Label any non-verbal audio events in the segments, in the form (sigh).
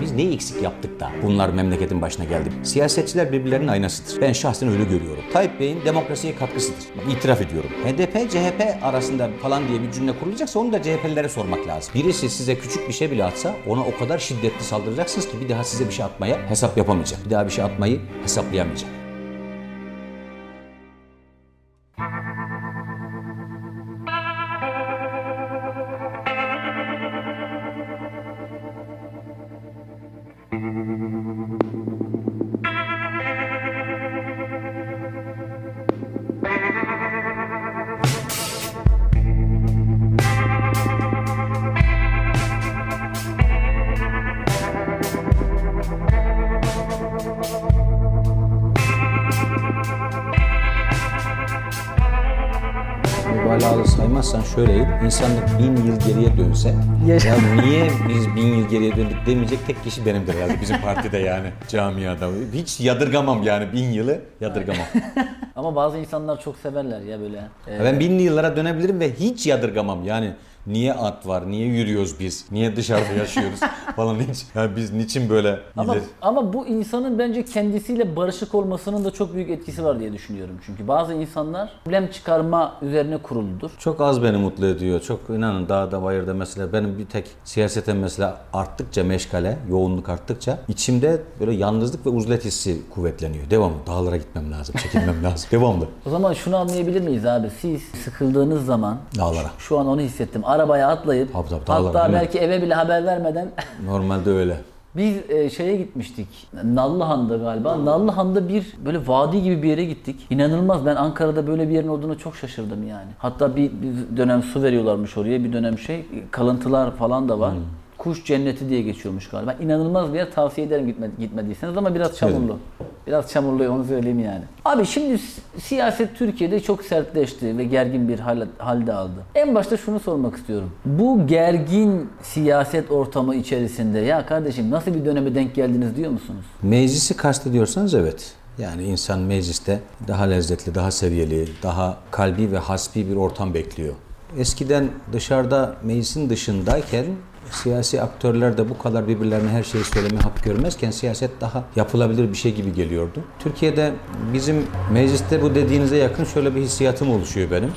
Biz neyi eksik yaptık da bunlar memleketin başına geldi. Siyasetçiler birbirlerinin aynasıdır. Ben şahsen öyle görüyorum. Tayyip Bey'in demokrasiye katkısıdır. İtiraf ediyorum. HDP, CHP arasında falan diye bir cümle kurulacaksa onu da CHP'lilere sormak lazım. Birisi size küçük bir şey bile atsa ona o kadar şiddetli saldıracaksınız ki bir daha size bir şey atmaya hesap yapamayacak. Bir daha bir şey atmayı hesaplayamayacak. İnsanlık bin yıl geriye dönse, ya niye biz bin yıl geriye döndük demeyecek tek kişi benimdir herhalde bizim partide yani, camiada. Hiç yadırgamam yani bin yılı yadırgamam. Ama bazı insanlar çok severler ya böyle. Ee, Ben binli yıllara dönebilirim ve hiç yadırgamam yani. Niye at var, niye yürüyoruz biz, niye dışarıda yaşıyoruz (laughs) falan hiç. Yani biz niçin böyle ama, ileri- ama bu insanın bence kendisiyle barışık olmasının da çok büyük etkisi var diye düşünüyorum. Çünkü bazı insanlar problem çıkarma üzerine kuruludur. Çok az beni mutlu ediyor. Çok inanın dağda bayırda mesela benim bir tek siyaseten mesela arttıkça meşgale, yoğunluk arttıkça içimde böyle yalnızlık ve uzlet hissi kuvvetleniyor. Devamlı dağlara gitmem lazım, çekilmem (laughs) lazım. Devamlı O zaman şunu anlayabilir miyiz abi? Siz sıkıldığınız zaman dağlara. şu an onu hissettim. Arabaya atlayıp Tabii, tabii, hatta mi? belki eve bile haber vermeden (laughs) Normalde öyle. Biz e, şeye gitmiştik. Nallıhan'da galiba. Nallıhan'da bir böyle vadi gibi bir yere gittik. İnanılmaz. Ben Ankara'da böyle bir yerin olduğuna çok şaşırdım yani. Hatta bir, bir dönem su veriyorlarmış oraya. Bir dönem şey kalıntılar falan da var. Kuş cenneti diye geçiyormuş galiba. İnanılmaz bir yer tavsiye ederim gitme, gitmediyseniz ama biraz çamurlu. Biraz çamurlu onu söyleyeyim yani. Abi şimdi si- siyaset Türkiye'de çok sertleşti ve gergin bir hal, halde aldı. En başta şunu sormak istiyorum. Bu gergin siyaset ortamı içerisinde ya kardeşim nasıl bir döneme denk geldiniz diyor musunuz? Meclisi kastediyorsanız evet. Yani insan mecliste daha lezzetli, daha seviyeli, daha kalbi ve hasbi bir ortam bekliyor. Eskiden dışarıda meclisin dışındayken siyasi aktörler de bu kadar birbirlerine her şeyi söyleme hak görmezken siyaset daha yapılabilir bir şey gibi geliyordu. Türkiye'de bizim mecliste bu dediğinize yakın şöyle bir hissiyatım oluşuyor benim.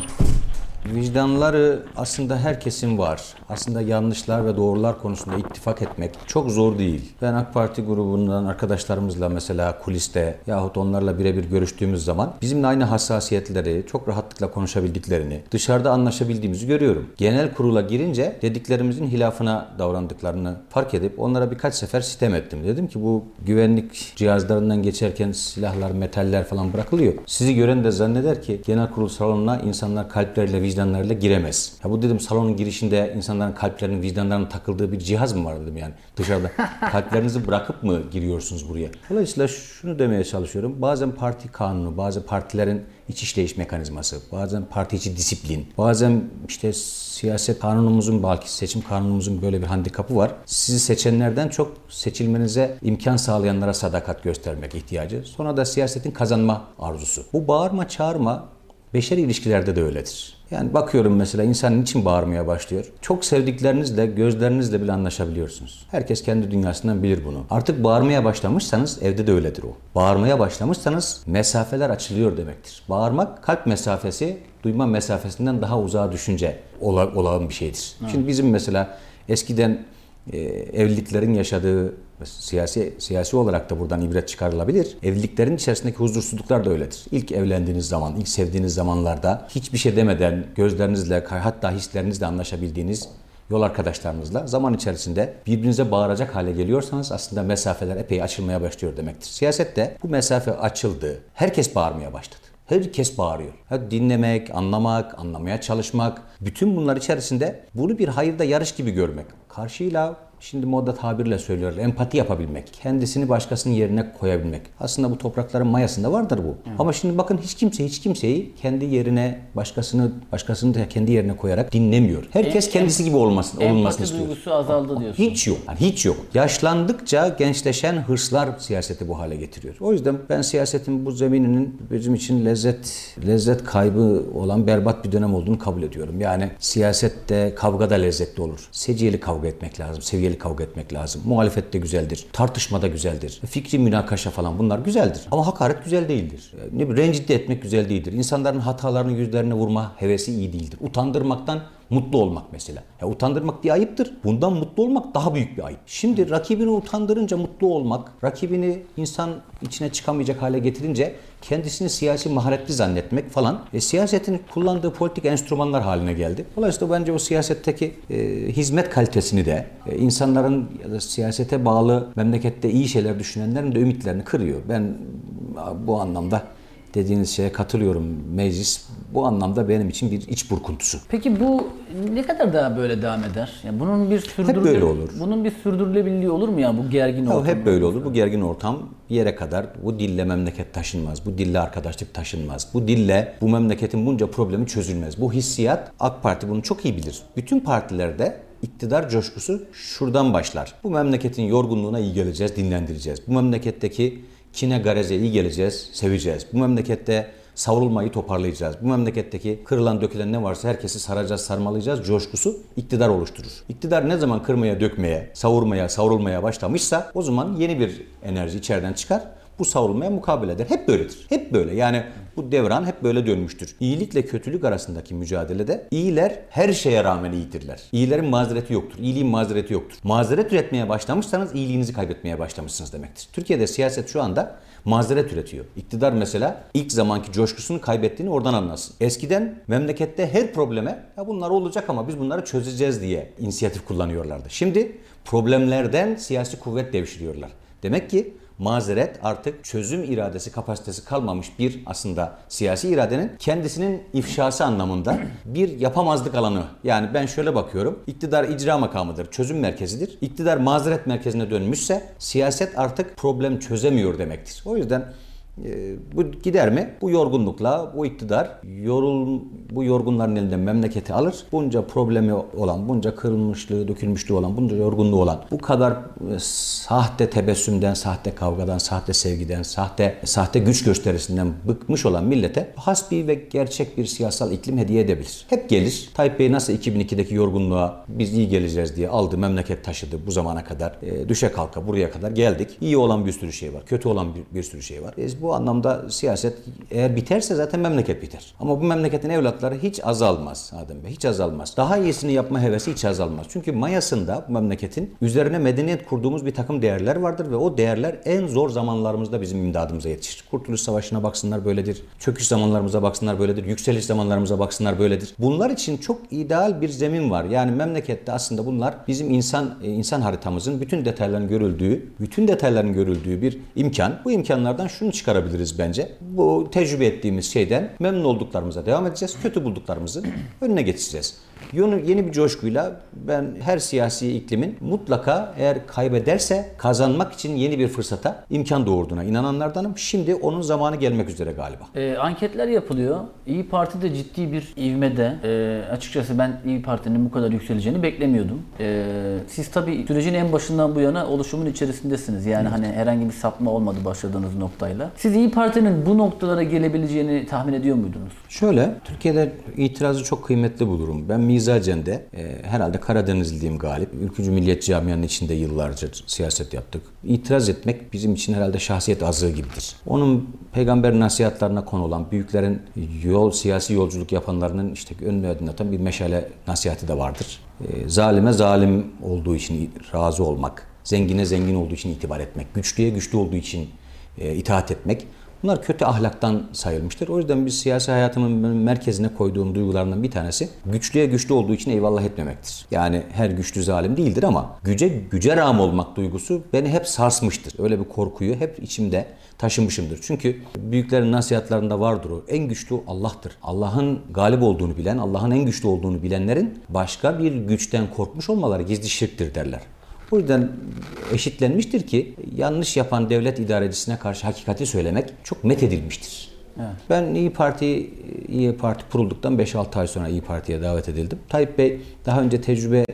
Vicdanları aslında herkesin var. Aslında yanlışlar ve doğrular konusunda ittifak etmek çok zor değil. Ben AK Parti grubundan arkadaşlarımızla mesela kuliste yahut onlarla birebir görüştüğümüz zaman bizimle aynı hassasiyetleri çok rahatlıkla konuşabildiklerini, dışarıda anlaşabildiğimizi görüyorum. Genel kurula girince dediklerimizin hilafına davrandıklarını fark edip onlara birkaç sefer sitem ettim. Dedim ki bu güvenlik cihazlarından geçerken silahlar, metaller falan bırakılıyor. Sizi gören de zanneder ki genel kurul salonuna insanlar kalpleriyle, vicdanlarıyla giremez. Ya bu dedim salonun girişinde insanların kalplerinin, vicdanlarının takıldığı bir cihaz mı var dedim yani. Dışarıda (laughs) kalplerinizi bırakıp mı giriyorsunuz buraya? Dolayısıyla şunu demeye çalışıyorum. Bazen parti kanunu, bazı partilerin iç işleyiş mekanizması, bazen parti içi disiplin, bazen işte siyaset kanunumuzun belki seçim kanunumuzun böyle bir handikapı var. Sizi seçenlerden çok seçilmenize imkan sağlayanlara sadakat göstermek ihtiyacı. Sonra da siyasetin kazanma arzusu. Bu bağırma çağırma beşeri ilişkilerde de öyledir. Yani bakıyorum mesela insan niçin bağırmaya başlıyor? Çok sevdiklerinizle, gözlerinizle bile anlaşabiliyorsunuz. Herkes kendi dünyasından bilir bunu. Artık bağırmaya başlamışsanız evde de öyledir o. Bağırmaya başlamışsanız mesafeler açılıyor demektir. Bağırmak kalp mesafesi, duyma mesafesinden daha uzağa düşünce ola- olağan bir şeydir. Şimdi bizim mesela eskiden e, evliliklerin yaşadığı siyasi siyasi olarak da buradan ibret çıkarılabilir. Evliliklerin içerisindeki huzursuzluklar da öyledir. İlk evlendiğiniz zaman, ilk sevdiğiniz zamanlarda hiçbir şey demeden gözlerinizle hatta hislerinizle anlaşabildiğiniz yol arkadaşlarınızla zaman içerisinde birbirinize bağıracak hale geliyorsanız aslında mesafeler epey açılmaya başlıyor demektir. Siyasette bu mesafe açıldı. Herkes bağırmaya başladı. Herkes bağırıyor. Ha, dinlemek, anlamak, anlamaya çalışmak. Bütün bunlar içerisinde bunu bir hayırda yarış gibi görmek. Karşıyla şimdi moda tabirle söylüyorlar. Empati yapabilmek. Kendisini başkasının yerine koyabilmek. Aslında bu toprakların mayasında vardır bu. Ama şimdi bakın hiç kimse hiç kimseyi kendi yerine başkasını başkasını da kendi yerine koyarak dinlemiyor. Herkes Em- kendisi gibi olmasın, olunmasını Empati istiyor. duygusu azaldı diyorsun. Hiç yok. Yani hiç yok. Yaşlandıkça gençleşen hırslar siyaseti bu hale getiriyor. O yüzden ben siyasetin bu zemininin bizim için lezzet lezzet kaybı olan berbat bir dönem olduğunu kabul ediyorum. Yani siyasette kavga da lezzetli olur. Seciyeli kavga etmek lazım. Seviyeli değil kavga etmek lazım. Muhalefet de güzeldir. Tartışma da güzeldir. Fikri münakaşa falan bunlar güzeldir. Ama hakaret güzel değildir. Ne bileyim, rencide etmek güzel değildir. İnsanların hatalarını yüzlerine vurma hevesi iyi değildir. Utandırmaktan mutlu olmak mesela. Ya utandırmak diye ayıptır. Bundan mutlu olmak daha büyük bir ayıp. Şimdi rakibini utandırınca mutlu olmak, rakibini insan içine çıkamayacak hale getirince kendisini siyasi maharetli zannetmek falan e, siyasetin kullandığı politik enstrümanlar haline geldi. Dolayısıyla bence o siyasetteki e, hizmet kalitesini de e, insanların ya da siyasete bağlı memlekette iyi şeyler düşünenlerin de ümitlerini kırıyor. Ben bu anlamda dediğiniz şeye katılıyorum. Meclis bu anlamda benim için bir iç burkuntusu. Peki bu ne kadar daha böyle devam eder? Yani bunun bir sürdürüle, böyle olur. Bunun bir sürdürülebilirliği olur mu yani bu gergin ortam? hep böyle olur. Bu gergin ortam bir yere kadar bu dille memleket taşınmaz. Bu dille arkadaşlık taşınmaz. Bu dille bu memleketin bunca problemi çözülmez. Bu hissiyat AK Parti bunu çok iyi bilir. Bütün partilerde iktidar coşkusu şuradan başlar. Bu memleketin yorgunluğuna iyi geleceğiz, dinlendireceğiz. Bu memleketteki kine gareze iyi geleceğiz, seveceğiz. Bu memlekette savrulmayı toparlayacağız. Bu memleketteki kırılan dökülen ne varsa herkesi saracağız, sarmalayacağız coşkusu iktidar oluşturur. İktidar ne zaman kırmaya, dökmeye, savurmaya, savrulmaya başlamışsa o zaman yeni bir enerji içeriden çıkar. Bu savrulmaya mukabil eder. Hep böyledir. Hep böyle. Yani bu devran hep böyle dönmüştür. İyilikle kötülük arasındaki mücadelede iyiler her şeye rağmen iyidirler. İyilerin mazereti yoktur. İyiliğin mazereti yoktur. Mazeret üretmeye başlamışsanız iyiliğinizi kaybetmeye başlamışsınız demektir. Türkiye'de siyaset şu anda mazeret üretiyor. İktidar mesela ilk zamanki coşkusunu kaybettiğini oradan anlasın. Eskiden memlekette her probleme ya bunlar olacak ama biz bunları çözeceğiz diye inisiyatif kullanıyorlardı. Şimdi problemlerden siyasi kuvvet devşiriyorlar. Demek ki mazeret artık çözüm iradesi kapasitesi kalmamış bir aslında siyasi iradenin kendisinin ifşası anlamında bir yapamazlık alanı. Yani ben şöyle bakıyorum. İktidar icra makamıdır, çözüm merkezidir. İktidar mazeret merkezine dönmüşse siyaset artık problem çözemiyor demektir. O yüzden bu gider mi? Bu yorgunlukla bu iktidar yorul bu yorgunların elinden memleketi alır. Bunca problemi olan, bunca kırılmışlığı, dökülmüşlüğü olan, bunca yorgunluğu olan, bu kadar e, sahte tebessümden, sahte kavgadan, sahte sevgiden, sahte sahte güç gösterisinden bıkmış olan millete hasbi ve gerçek bir siyasal iklim hediye edebilir. Hep gelir. Tayyip Bey nasıl 2002'deki yorgunluğa biz iyi geleceğiz diye aldı, memleket taşıdı bu zamana kadar. E, düşe kalka buraya kadar geldik. İyi olan bir sürü şey var, kötü olan bir, bir sürü şey var. Biz bu anlamda siyaset eğer biterse zaten memleket biter. Ama bu memleketin evlatları hiç azalmaz Adem Bey, hiç azalmaz. Daha iyisini yapma hevesi hiç azalmaz. Çünkü mayasında bu memleketin üzerine medeniyet kurduğumuz bir takım değerler vardır ve o değerler en zor zamanlarımızda bizim imdadımıza yetişir. Kurtuluş Savaşı'na baksınlar böyledir. Çöküş zamanlarımıza baksınlar böyledir. Yükseliş zamanlarımıza baksınlar böyledir. Bunlar için çok ideal bir zemin var. Yani memlekette aslında bunlar bizim insan e, insan haritamızın bütün detayların görüldüğü, bütün detayların görüldüğü bir imkan. Bu imkanlardan şunu çıkarabiliriz bence. Bu tecrübe ettiğimiz şeyden memnun olduklarımıza devam edeceğiz. Kötü bulduklarımızı (clears throat) önüne geçeceğiz. Yeni, bir coşkuyla ben her siyasi iklimin mutlaka eğer kaybederse kazanmak için yeni bir fırsata imkan doğurduğuna inananlardanım. Şimdi onun zamanı gelmek üzere galiba. E, anketler yapılıyor. İyi Parti de ciddi bir ivmede. E, açıkçası ben İyi Parti'nin bu kadar yükseleceğini beklemiyordum. E, siz tabii sürecin en başından bu yana oluşumun içerisindesiniz. Yani hani herhangi bir sapma olmadı başladığınız noktayla. Siz İyi Parti'nin bu noktalara gelebileceğini tahmin ediyor muydunuz? Şöyle, Türkiye'de itirazı çok kıymetli bulurum. Ben mizacen de e, herhalde Karadenizliyim galip. Ülkücü Milliyet Camia'nın içinde yıllarca siyaset yaptık. İtiraz etmek bizim için herhalde şahsiyet azığı gibidir. Onun peygamber nasihatlarına konu olan büyüklerin yol siyasi yolculuk yapanlarının işte önünü aydınlatan bir meşale nasihati de vardır. E, zalime zalim olduğu için razı olmak, zengine zengin olduğu için itibar etmek, güçlüye güçlü olduğu için e, itaat etmek. Bunlar kötü ahlaktan sayılmıştır. O yüzden biz siyasi hayatımın merkezine koyduğum duygularından bir tanesi güçlüye güçlü olduğu için eyvallah etmemektir. Yani her güçlü zalim değildir ama güce güce rağm olmak duygusu beni hep sarsmıştır. Öyle bir korkuyu hep içimde taşımışımdır. Çünkü büyüklerin nasihatlarında vardır o. En güçlü Allah'tır. Allah'ın galip olduğunu bilen, Allah'ın en güçlü olduğunu bilenlerin başka bir güçten korkmuş olmaları gizli şirktir derler. O yüzden eşitlenmiştir ki yanlış yapan devlet idarecisine karşı hakikati söylemek çok met edilmiştir. Evet. Ben İyi Parti İyi Parti kurulduktan 5-6 ay sonra İyi Parti'ye davet edildim. Tayyip Bey daha önce tecrübe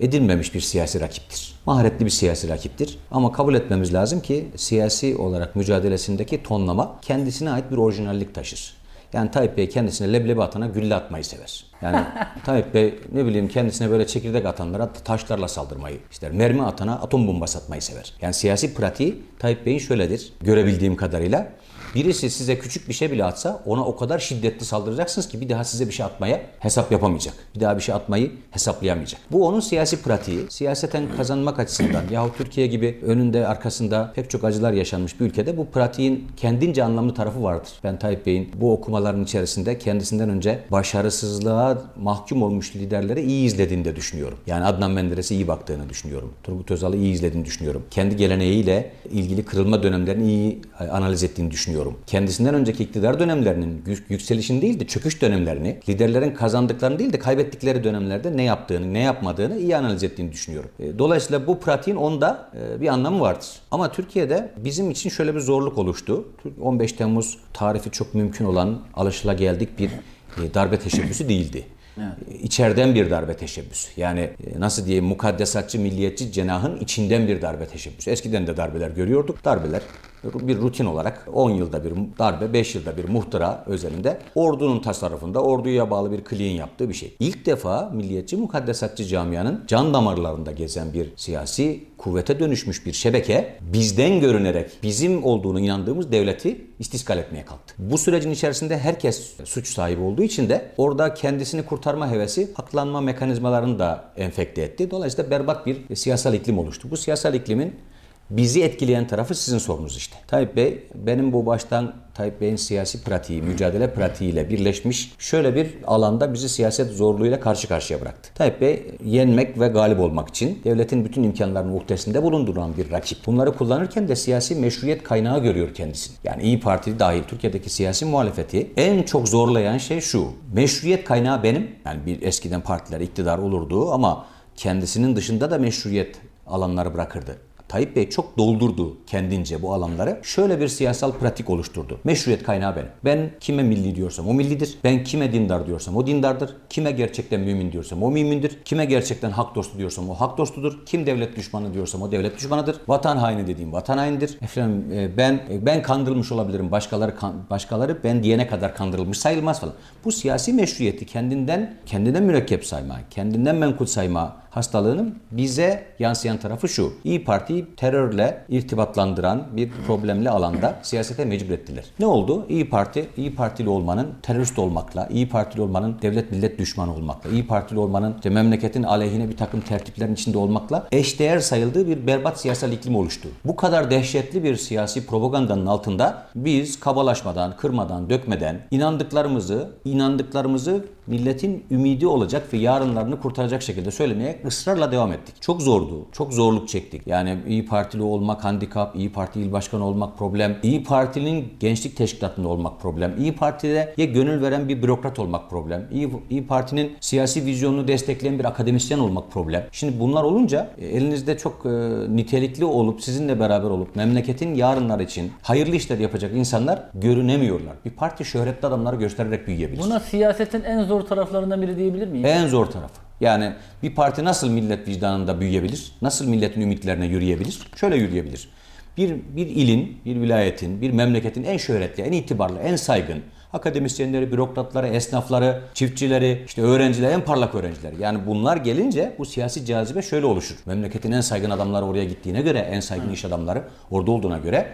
edilmemiş bir siyasi rakiptir. Maharetli bir siyasi rakiptir. Ama kabul etmemiz lazım ki siyasi olarak mücadelesindeki tonlama kendisine ait bir orijinallik taşır. Yani Tayyip Bey kendisine leblebi atana gülle atmayı sever. Yani (laughs) Tayyip Bey ne bileyim kendisine böyle çekirdek atanlara taşlarla saldırmayı ister. Mermi atana atom bombası atmayı sever. Yani siyasi pratiği Tayyip Bey'in şöyledir görebildiğim kadarıyla. Birisi size küçük bir şey bile atsa ona o kadar şiddetli saldıracaksınız ki bir daha size bir şey atmaya hesap yapamayacak. Bir daha bir şey atmayı hesaplayamayacak. Bu onun siyasi pratiği. Siyaseten kazanmak açısından yahut Türkiye gibi önünde arkasında pek çok acılar yaşanmış bir ülkede bu pratiğin kendince anlamlı tarafı vardır. Ben Tayyip Bey'in bu okumaların içerisinde kendisinden önce başarısızlığa mahkum olmuş liderleri iyi izlediğini de düşünüyorum. Yani Adnan Menderes'e iyi baktığını düşünüyorum. Turgut Özal'ı iyi izlediğini düşünüyorum. Kendi geleneğiyle ilgili kırılma dönemlerini iyi analiz ettiğini düşünüyorum. Kendisinden önceki iktidar dönemlerinin yükselişin değil de çöküş dönemlerini, liderlerin kazandıklarını değil de kaybettikleri dönemlerde ne yaptığını, ne yapmadığını iyi analiz ettiğini düşünüyorum. E, dolayısıyla bu pratiğin onda e, bir anlamı vardır. Ama Türkiye'de bizim için şöyle bir zorluk oluştu. 15 Temmuz tarifi çok mümkün olan alışılageldik bir e, darbe teşebbüsü değildi. Evet. İçeriden bir darbe teşebbüsü. Yani nasıl diyeyim mukaddesatçı, milliyetçi cenahın içinden bir darbe teşebbüsü. Eskiden de darbeler görüyorduk. Darbeler bir rutin olarak 10 yılda bir darbe, 5 yılda bir muhtıra özelinde ordunun tasarrufunda orduya bağlı bir kliğin yaptığı bir şey. İlk defa milliyetçi mukaddesatçı camianın can damarlarında gezen bir siyasi kuvvete dönüşmüş bir şebeke bizden görünerek bizim olduğunu inandığımız devleti istiskal etmeye kalktı. Bu sürecin içerisinde herkes suç sahibi olduğu için de orada kendisini kurtarma hevesi haklanma mekanizmalarını da enfekte etti. Dolayısıyla berbat bir siyasal iklim oluştu. Bu siyasal iklimin Bizi etkileyen tarafı sizin sorunuz işte. Tayyip Bey, benim bu baştan Tayyip Bey'in siyasi pratiği, mücadele pratiğiyle birleşmiş şöyle bir alanda bizi siyaset zorluğuyla karşı karşıya bıraktı. Tayyip Bey yenmek ve galip olmak için devletin bütün imkanlarının muhtesinde bulunduran bir rakip. Bunları kullanırken de siyasi meşruiyet kaynağı görüyor kendisini. Yani İyi Parti dahil Türkiye'deki siyasi muhalefeti en çok zorlayan şey şu. Meşruiyet kaynağı benim. Yani bir eskiden partiler iktidar olurdu ama kendisinin dışında da meşruiyet alanları bırakırdı. Tayyip Bey çok doldurdu kendince bu alanları. Şöyle bir siyasal pratik oluşturdu. Meşruiyet kaynağı benim. Ben kime milli diyorsam o millidir. Ben kime dindar diyorsam o dindardır. Kime gerçekten mümin diyorsam o mümindir. Kime gerçekten hak dostu diyorsam o hak dostudur. Kim devlet düşmanı diyorsam o devlet düşmanıdır. Vatan haini dediğim vatan hainidir. Efendim e, ben e, ben kandırılmış olabilirim. Başkaları başkaları ben diyene kadar kandırılmış sayılmaz falan. Bu siyasi meşruiyeti kendinden kendinden mürekkep sayma, kendinden menkul sayma hastalığının bize yansıyan tarafı şu. İyi Parti'yi terörle irtibatlandıran bir problemli alanda siyasete mecbur ettiler. Ne oldu? İyi Parti, İyi Partili olmanın terörist olmakla, İyi Partili olmanın devlet millet düşmanı olmakla, İyi Partili olmanın işte memleketin aleyhine bir takım tertiplerin içinde olmakla eşdeğer sayıldığı bir berbat siyasal iklim oluştu. Bu kadar dehşetli bir siyasi propagandanın altında biz kabalaşmadan, kırmadan, dökmeden inandıklarımızı, inandıklarımızı milletin ümidi olacak ve yarınlarını kurtaracak şekilde söylemeye ısrarla devam ettik. Çok zordu. Çok zorluk çektik. Yani İyi Partili olmak handikap, İyi Parti il başkanı olmak problem, İyi Parti'nin gençlik teşkilatında olmak problem, İyi Parti'de ya gönül veren bir bürokrat olmak problem, İyi, İyi Parti'nin siyasi vizyonunu destekleyen bir akademisyen olmak problem. Şimdi bunlar olunca e, elinizde çok e, nitelikli olup sizinle beraber olup memleketin yarınlar için hayırlı işler yapacak insanlar görünemiyorlar. Bir parti şöhretli adamları göstererek büyüyebilir. Buna siyasetin en zor taraflarından biri diyebilir miyiz? En zor tarafı. Yani bir parti nasıl millet vicdanında büyüyebilir? Nasıl milletin ümitlerine yürüyebilir? Şöyle yürüyebilir. Bir, bir ilin, bir vilayetin, bir memleketin en şöhretli, en itibarlı, en saygın akademisyenleri, bürokratları, esnafları, çiftçileri, işte öğrenciler, en parlak öğrenciler. Yani bunlar gelince bu siyasi cazibe şöyle oluşur. Memleketin en saygın adamları oraya gittiğine göre, en saygın iş adamları orada olduğuna göre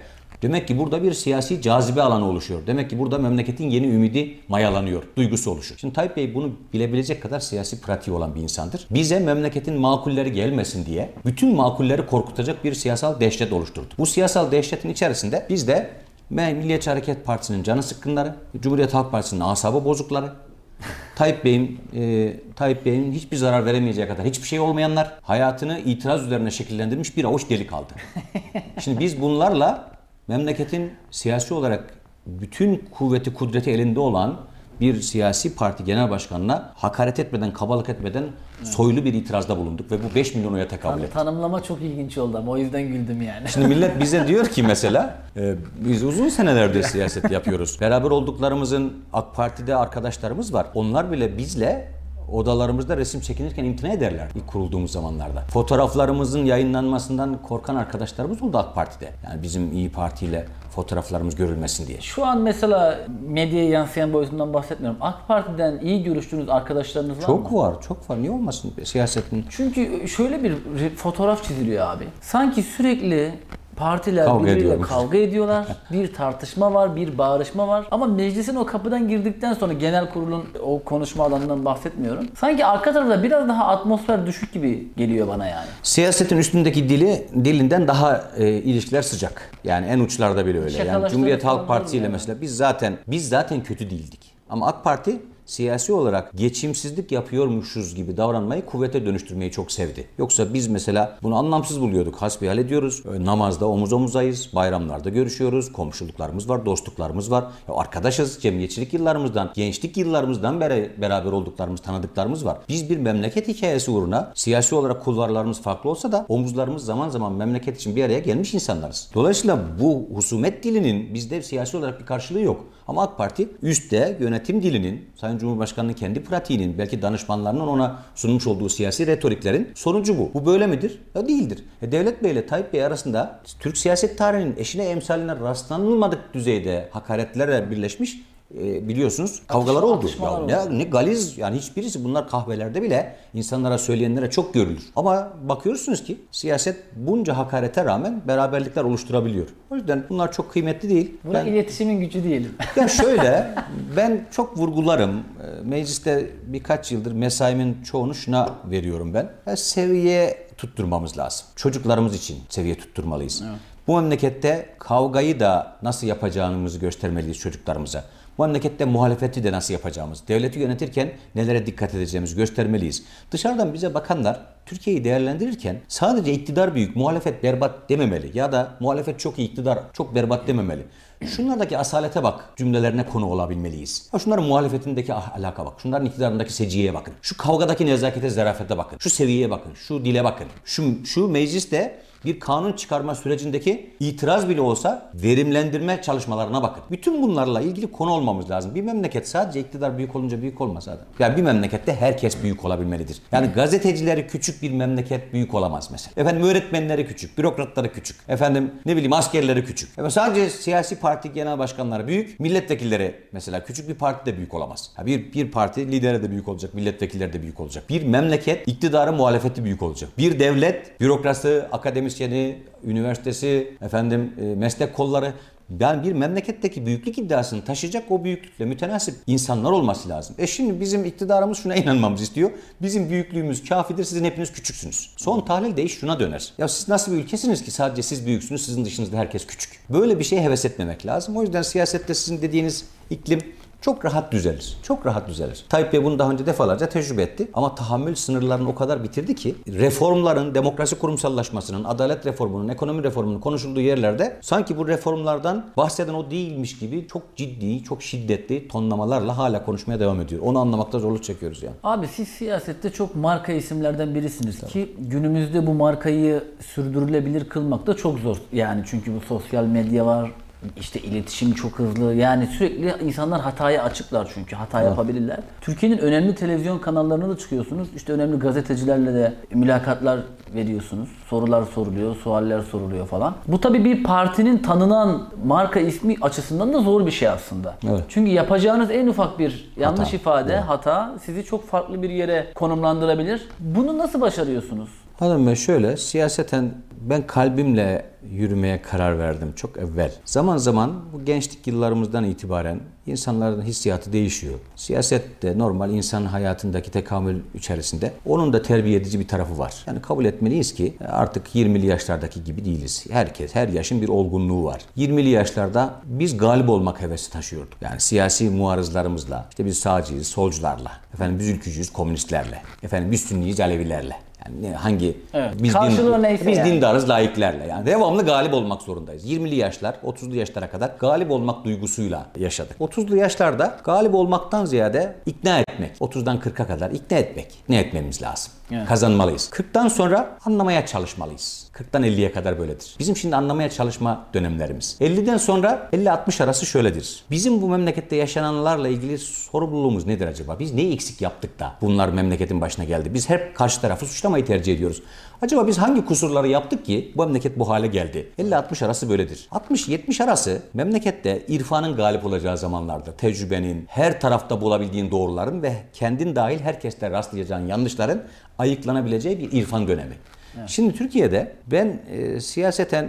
Demek ki burada bir siyasi cazibe alanı oluşuyor. Demek ki burada memleketin yeni ümidi mayalanıyor, duygusu oluşuyor. Şimdi Tayyip Bey bunu bilebilecek kadar siyasi pratiği olan bir insandır. Bize memleketin makulleri gelmesin diye bütün makulleri korkutacak bir siyasal dehşet oluşturdu. Bu siyasal dehşetin içerisinde biz de Milliyetçi Hareket Partisi'nin canı sıkkınları, Cumhuriyet Halk Partisi'nin asabı bozukları, (laughs) Tayyip Bey'in e, Tayyip Bey'in hiçbir zarar veremeyeceği kadar hiçbir şey olmayanlar hayatını itiraz üzerine şekillendirmiş bir avuç deli kaldı. (laughs) Şimdi biz bunlarla memleketin siyasi olarak bütün kuvveti kudreti elinde olan bir siyasi parti genel başkanına hakaret etmeden, kabalık etmeden soylu bir itirazda bulunduk ve bu 5 milyon oya tekabül etti. Tanımlama çok ilginç oldu ama o yüzden güldüm yani. Şimdi millet bize (laughs) diyor ki mesela e, biz uzun senelerdir siyaset yapıyoruz. Beraber olduklarımızın AK Parti'de arkadaşlarımız var. Onlar bile bizle odalarımızda resim çekinirken imtina ederler ilk kurulduğumuz zamanlarda. Fotoğraflarımızın yayınlanmasından korkan arkadaşlarımız oldu AK Parti'de. Yani bizim İyi Parti ile fotoğraflarımız görülmesin diye. Şu an mesela medyaya yansıyan boyutundan bahsetmiyorum. AK Parti'den iyi görüştüğünüz arkadaşlarınız var mı? Çok var, çok var. Niye olmasın siyasetin? Çünkü şöyle bir fotoğraf çiziliyor abi. Sanki sürekli partiler Kavga birbiriyle ediyormuş. kavga ediyorlar. bir tartışma var, bir bağırışma var. Ama meclisin o kapıdan girdikten sonra genel kurulun o konuşma alanından bahsetmiyorum. Sanki arka tarafta biraz daha atmosfer düşük gibi geliyor bana yani. Siyasetin üstündeki dili dilinden daha e, ilişkiler sıcak. Yani en uçlarda bile öyle. Yani Cumhuriyet Halk Partisi ile yani. mesela biz zaten biz zaten kötü değildik. Ama AK Parti siyasi olarak geçimsizlik yapıyormuşuz gibi davranmayı kuvvete dönüştürmeyi çok sevdi. Yoksa biz mesela bunu anlamsız buluyorduk. Hasbihal ediyoruz. Namazda omuz omuzayız. Bayramlarda görüşüyoruz. Komşuluklarımız var, dostluklarımız var. Ya arkadaşız. Cemiyetçilik yıllarımızdan, gençlik yıllarımızdan beri beraber olduklarımız, tanıdıklarımız var. Biz bir memleket hikayesi uğruna siyasi olarak kulvarlarımız farklı olsa da omuzlarımız zaman zaman memleket için bir araya gelmiş insanlarız. Dolayısıyla bu husumet dilinin bizde siyasi olarak bir karşılığı yok. Ama AK Parti üstte yönetim dilinin, Sayın Cumhurbaşkanı'nın kendi pratiğinin, belki danışmanlarının ona sunmuş olduğu siyasi retoriklerin sonucu bu. Bu böyle midir? Ya değildir. E, Devlet Bey ile Tayyip Bey arasında Türk siyaset tarihinin eşine emsaline rastlanılmadık düzeyde hakaretlerle birleşmiş e, biliyorsunuz kavgalar oldu. Ya ne, ne galiz yani hiçbirisi bunlar kahvelerde bile insanlara söyleyenlere çok görülür. Ama bakıyorsunuz ki siyaset bunca hakarete rağmen beraberlikler oluşturabiliyor. O yüzden bunlar çok kıymetli değil. Buna Ben- iletişimin gücü diyelim. (laughs) ya şöyle, ben çok vurgularım. Ee, Mecliste birkaç yıldır mesaimin çoğunu şuna veriyorum ben. Ya seviye tutturmamız lazım. Çocuklarımız için seviye tutturmalıyız. Bu memlekette kavgayı da nasıl yapacağımızı göstermeliyiz çocuklarımıza. Bu memlekette muhalefeti de nasıl yapacağımız, devleti yönetirken nelere dikkat edeceğimizi göstermeliyiz. Dışarıdan bize bakanlar Türkiye'yi değerlendirirken sadece iktidar büyük, muhalefet berbat dememeli ya da muhalefet çok iyi, iktidar çok berbat dememeli. Şunlardaki asalete bak cümlelerine konu olabilmeliyiz. Ha şunların muhalefetindeki alaka bak. Şunların iktidarındaki seciyeye bakın. Şu kavgadaki nezakete, zarafete bakın. Şu seviyeye bakın. Şu dile bakın. Şu, şu mecliste bir kanun çıkarma sürecindeki itiraz bile olsa verimlendirme çalışmalarına bakın. Bütün bunlarla ilgili konu olmamız lazım. Bir memleket sadece iktidar büyük olunca büyük olmaz adam. Yani bir memlekette herkes büyük olabilmelidir. Yani gazetecileri küçük bir memleket büyük olamaz mesela. Efendim öğretmenleri küçük, bürokratları küçük. Efendim ne bileyim askerleri küçük. Efendim sadece siyasi parti genel başkanları büyük, milletvekilleri mesela küçük bir parti de büyük olamaz. Ha bir bir parti lideri de büyük olacak, milletvekilleri de büyük olacak. Bir memleket iktidarı muhalefeti büyük olacak. Bir devlet bürokrasi, akademisyeni, üniversitesi, efendim e, meslek kolları yani bir memleketteki büyüklük iddiasını taşıyacak o büyüklükle mütenasip insanlar olması lazım. E şimdi bizim iktidarımız şuna (laughs) inanmamız istiyor. Bizim büyüklüğümüz kafidir, sizin hepiniz küçüksünüz. Son tahlilde iş şuna döner. Ya siz nasıl bir ülkesiniz ki sadece siz büyüksünüz, sizin dışınızda herkes küçük. Böyle bir şeye heves etmemek lazım. O yüzden siyasette sizin dediğiniz iklim çok rahat düzelir. Çok rahat düzelir. Tayyip Bey bunu daha önce defalarca tecrübe etti. Ama tahammül sınırlarını o kadar bitirdi ki reformların, demokrasi kurumsallaşmasının, adalet reformunun, ekonomi reformunun konuşulduğu yerlerde sanki bu reformlardan bahseden o değilmiş gibi çok ciddi, çok şiddetli tonlamalarla hala konuşmaya devam ediyor. Onu anlamakta zorluk çekiyoruz yani. Abi siz siyasette çok marka isimlerden birisiniz ki günümüzde bu markayı sürdürülebilir kılmak da çok zor. Yani çünkü bu sosyal medya var, işte iletişim çok hızlı. Yani sürekli insanlar hataya açıklar çünkü hata yapabilirler. Türkiye'nin önemli televizyon kanallarına da çıkıyorsunuz. İşte önemli gazetecilerle de mülakatlar veriyorsunuz. Sorular soruluyor, sualler soruluyor falan. Bu tabii bir partinin tanınan marka ismi açısından da zor bir şey aslında. Evet. Çünkü yapacağınız en ufak bir yanlış Hata. ifade, hata sizi çok farklı bir yere konumlandırabilir. Bunu nasıl başarıyorsunuz? Hanım şöyle siyaseten ben kalbimle yürümeye karar verdim çok evvel. Zaman zaman bu gençlik yıllarımızdan itibaren insanların hissiyatı değişiyor. Siyaset de normal insan hayatındaki tekamül içerisinde onun da terbiye edici bir tarafı var. Yani kabul etmeliyiz ki artık 20'li yaşlardaki gibi değiliz. Herkes, her yaşın bir olgunluğu var. 20'li yaşlarda biz galip olmak hevesi taşıyorduk. Yani siyasi muarızlarımızla, işte biz sağcıyız, solcularla, efendim biz ülkücüyüz, komünistlerle, efendim biz sünniyiz, Alevilerle. Yani ne- hangi Evet. biz, Karşılığı neyse biz yani. dindarız laiklerle. Yani devamlı galip olmak zorundayız. 20'li yaşlar, 30'lu yaşlara kadar galip olmak duygusuyla yaşadık. 30'lu yaşlarda galip olmaktan ziyade ikna etmek. 30'dan 40'a kadar ikna etmek. Ne etmemiz lazım? Evet. Kazanmalıyız. 40'tan sonra anlamaya çalışmalıyız. 40'tan 50'ye kadar böyledir. Bizim şimdi anlamaya çalışma dönemlerimiz. 50'den sonra 50-60 arası şöyledir. Bizim bu memlekette yaşananlarla ilgili sorumluluğumuz nedir acaba? Biz neyi eksik yaptık da bunlar memleketin başına geldi? Biz hep karşı tarafı suçlamayı tercih ediyoruz. Acaba biz hangi kusurları yaptık ki bu memleket bu hale geldi? 50-60 arası böyledir. 60-70 arası memlekette irfanın galip olacağı zamanlarda tecrübenin, her tarafta bulabildiğin doğruların ve kendin dahil herkeste rastlayacağın yanlışların ayıklanabileceği bir irfan dönemi. Şimdi Türkiye'de ben e, siyaseten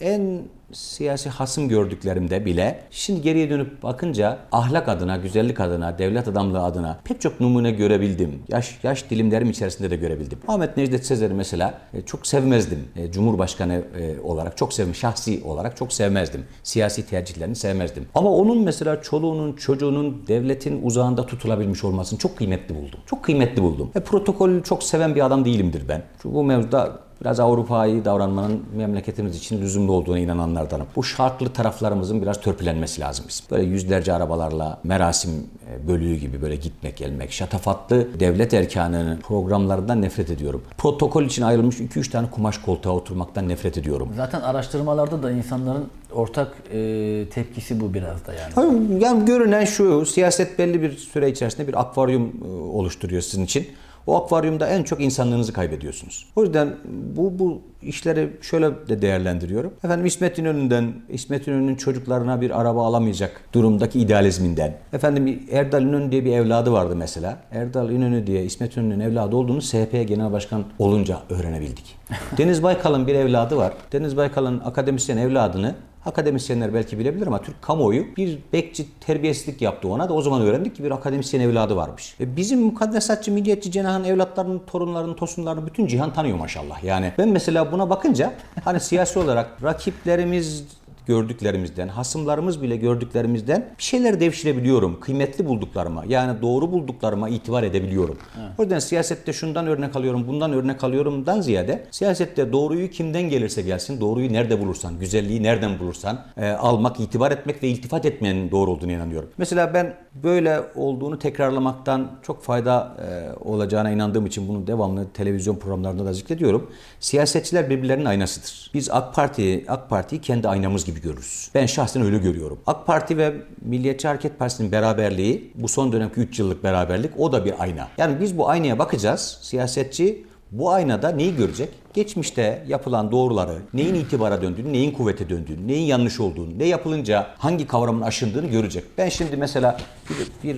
en siyasi hasım gördüklerimde bile şimdi geriye dönüp bakınca ahlak adına, güzellik adına, devlet adamlığı adına pek çok numune görebildim. Yaş yaş dilimlerim içerisinde de görebildim. Ahmet Necdet Sezer'i mesela e, çok sevmezdim. E, Cumhurbaşkanı e, olarak çok sevim, şahsi olarak çok sevmezdim. Siyasi tercihlerini sevmezdim. Ama onun mesela çoluğunun, çocuğunun devletin uzağında tutulabilmiş olmasını çok kıymetli buldum. Çok kıymetli buldum. E, protokolü çok seven bir adam değilimdir ben. Çünkü bu mevzuda biraz Avrupa'yı davranmanın memleketimiz için lüzumlu olduğuna inananlardanım. Bu şartlı taraflarımızın biraz törpülenmesi lazım bizim. Böyle yüzlerce arabalarla merasim e, bölüğü gibi böyle gitmek gelmek, şatafatlı devlet erkanının programlarından nefret ediyorum. Protokol için ayrılmış 2-3 tane kumaş koltuğa oturmaktan nefret ediyorum. Zaten araştırmalarda da insanların ortak e, tepkisi bu biraz da yani. Hayır, Yani görünen şu, siyaset belli bir süre içerisinde bir akvaryum e, oluşturuyor sizin için. O akvaryumda en çok insanlığınızı kaybediyorsunuz. O yüzden bu bu işleri şöyle de değerlendiriyorum. Efendim İsmet İnönü'nden, İsmet İnönü'nün çocuklarına bir araba alamayacak durumdaki idealizminden. Efendim Erdal İnönü diye bir evladı vardı mesela. Erdal İnönü diye İsmet İnönü'nün evladı olduğunu SHP Genel Başkan olunca öğrenebildik. (laughs) Deniz Baykal'ın bir evladı var. Deniz Baykal'ın akademisyen evladını Akademisyenler belki bilebilir ama Türk kamuoyu bir bekçi terbiyesizlik yaptı ona da o zaman öğrendik ki bir akademisyen evladı varmış. Ve bizim mukaddesatçı, milliyetçi cenahın evlatlarının, torunlarının, tosunlarını bütün cihan tanıyor maşallah. Yani ben mesela buna bakınca hani siyasi olarak rakiplerimiz gördüklerimizden, hasımlarımız bile gördüklerimizden bir şeyler devşirebiliyorum. Kıymetli bulduklarıma, yani doğru bulduklarıma itibar edebiliyorum. O yüzden siyasette şundan örnek alıyorum, bundan örnek alıyorumdan ziyade siyasette doğruyu kimden gelirse gelsin, doğruyu nerede bulursan, güzelliği nereden bulursan e, almak, itibar etmek ve iltifat etmenin doğru olduğunu inanıyorum. Mesela ben böyle olduğunu tekrarlamaktan çok fayda e, olacağına inandığım için bunu devamlı televizyon programlarında da zikrediyorum. Siyasetçiler birbirlerinin aynasıdır. Biz AK Parti, AK Parti'yi kendi aynamız gibi görürüz. Ben şahsen öyle görüyorum. AK Parti ve Milliyetçi Hareket Partisi'nin beraberliği, bu son dönemki 3 yıllık beraberlik o da bir ayna. Yani biz bu aynaya bakacağız. Siyasetçi bu aynada neyi görecek? Geçmişte yapılan doğruları, neyin itibara döndüğünü, neyin kuvvete döndüğünü, neyin yanlış olduğunu, ne yapılınca hangi kavramın aşındığını görecek. Ben şimdi mesela bir, bir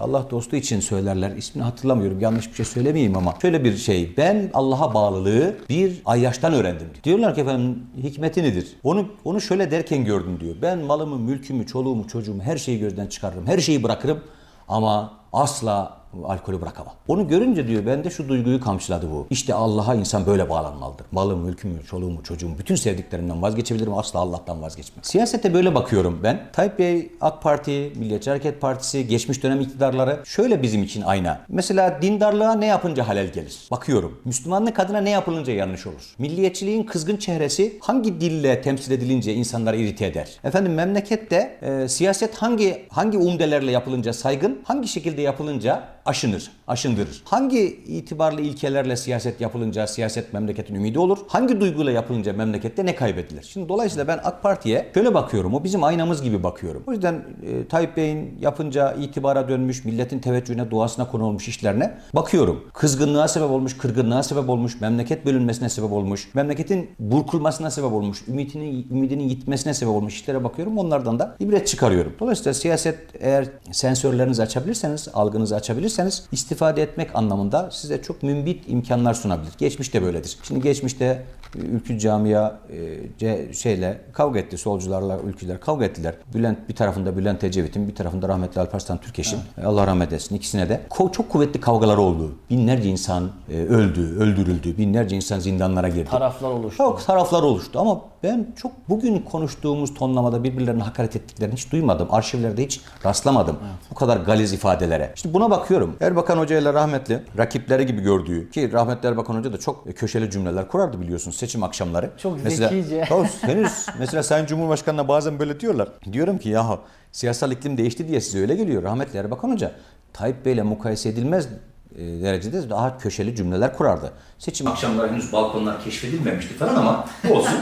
Allah dostu için söylerler, ismini hatırlamıyorum, yanlış bir şey söylemeyeyim ama şöyle bir şey, ben Allah'a bağlılığı bir ayyaştan öğrendim. Diyorlar ki efendim hikmeti nedir? Onu, onu şöyle derken gördüm diyor. Ben malımı, mülkümü, çoluğumu, çocuğumu her şeyi gözden çıkarırım, her şeyi bırakırım ama asla alkolü bırakamam. Onu görünce diyor bende şu duyguyu kamçıladı bu. İşte Allah'a insan böyle bağlanmalıdır. Malım, mülkümü, çoluğumu, çocuğumu, bütün sevdiklerimden vazgeçebilirim asla Allah'tan vazgeçmem. Siyasete böyle bakıyorum ben. Tayyip Bey, AK Parti, Milliyetçi Hareket Partisi, geçmiş dönem iktidarları şöyle bizim için ayna. Mesela dindarlığa ne yapınca halel gelir? Bakıyorum. Müslümanlık adına ne yapılınca yanlış olur? Milliyetçiliğin kızgın çehresi hangi dille temsil edilince insanları irite eder? Efendim memlekette e, siyaset hangi hangi umdelerle yapılınca saygın, hangi şekilde yapılınca aşınır, aşındırır. Hangi itibarlı ilkelerle siyaset yapılınca siyaset memleketin ümidi olur? Hangi duyguyla yapılınca memlekette ne kaybedilir? Şimdi dolayısıyla ben AK Parti'ye şöyle bakıyorum. O bizim aynamız gibi bakıyorum. O yüzden e, Tayyip Bey'in yapınca itibara dönmüş, milletin teveccühüne, duasına konu olmuş işlerine bakıyorum. Kızgınlığa sebep olmuş, kırgınlığa sebep olmuş, memleket bölünmesine sebep olmuş, memleketin burkulmasına sebep olmuş, ümidinin, ümidinin gitmesine sebep olmuş işlere bakıyorum. Onlardan da ibret çıkarıyorum. Dolayısıyla siyaset eğer sensörlerinizi açabilirseniz, algınızı açabilirseniz istifade etmek anlamında size çok mümbit imkanlar sunabilir. Geçmişte böyledir. Şimdi geçmişte ülkü camia e, şeyle kavga etti. Solcularla ülküler kavga ettiler. Bülent bir tarafında Bülent Ecevit'in bir tarafında rahmetli Alparslan Türkeş'in. E, Allah rahmet eylesin. ikisine de ko- çok kuvvetli kavgalar oldu. Binlerce insan e, öldü, öldürüldü. Binlerce insan zindanlara girdi. Taraflar oluştu. Çok taraflar oluştu ama ben çok bugün konuştuğumuz tonlamada birbirlerine hakaret ettiklerini hiç duymadım. Arşivlerde hiç rastlamadım. Bu kadar galiz ifadelere. Şimdi buna bakıyorum. Erbakan Hoca ile rahmetli rakipleri gibi gördüğü ki rahmetli Erbakan Hoca da çok köşeli cümleler kurardı biliyorsunuz seçim akşamları. Çok mesela, zekice. Tabii, henüz mesela Sayın Cumhurbaşkanı'na bazen böyle diyorlar. Diyorum ki ya siyasal iklim değişti diye size öyle geliyor. Rahmetli Erbakan Hoca Tayyip Bey'le mukayese edilmez e, derecede daha köşeli cümleler kurardı. Seçim akşamları henüz balkonlar keşfedilmemişti falan ama olsun.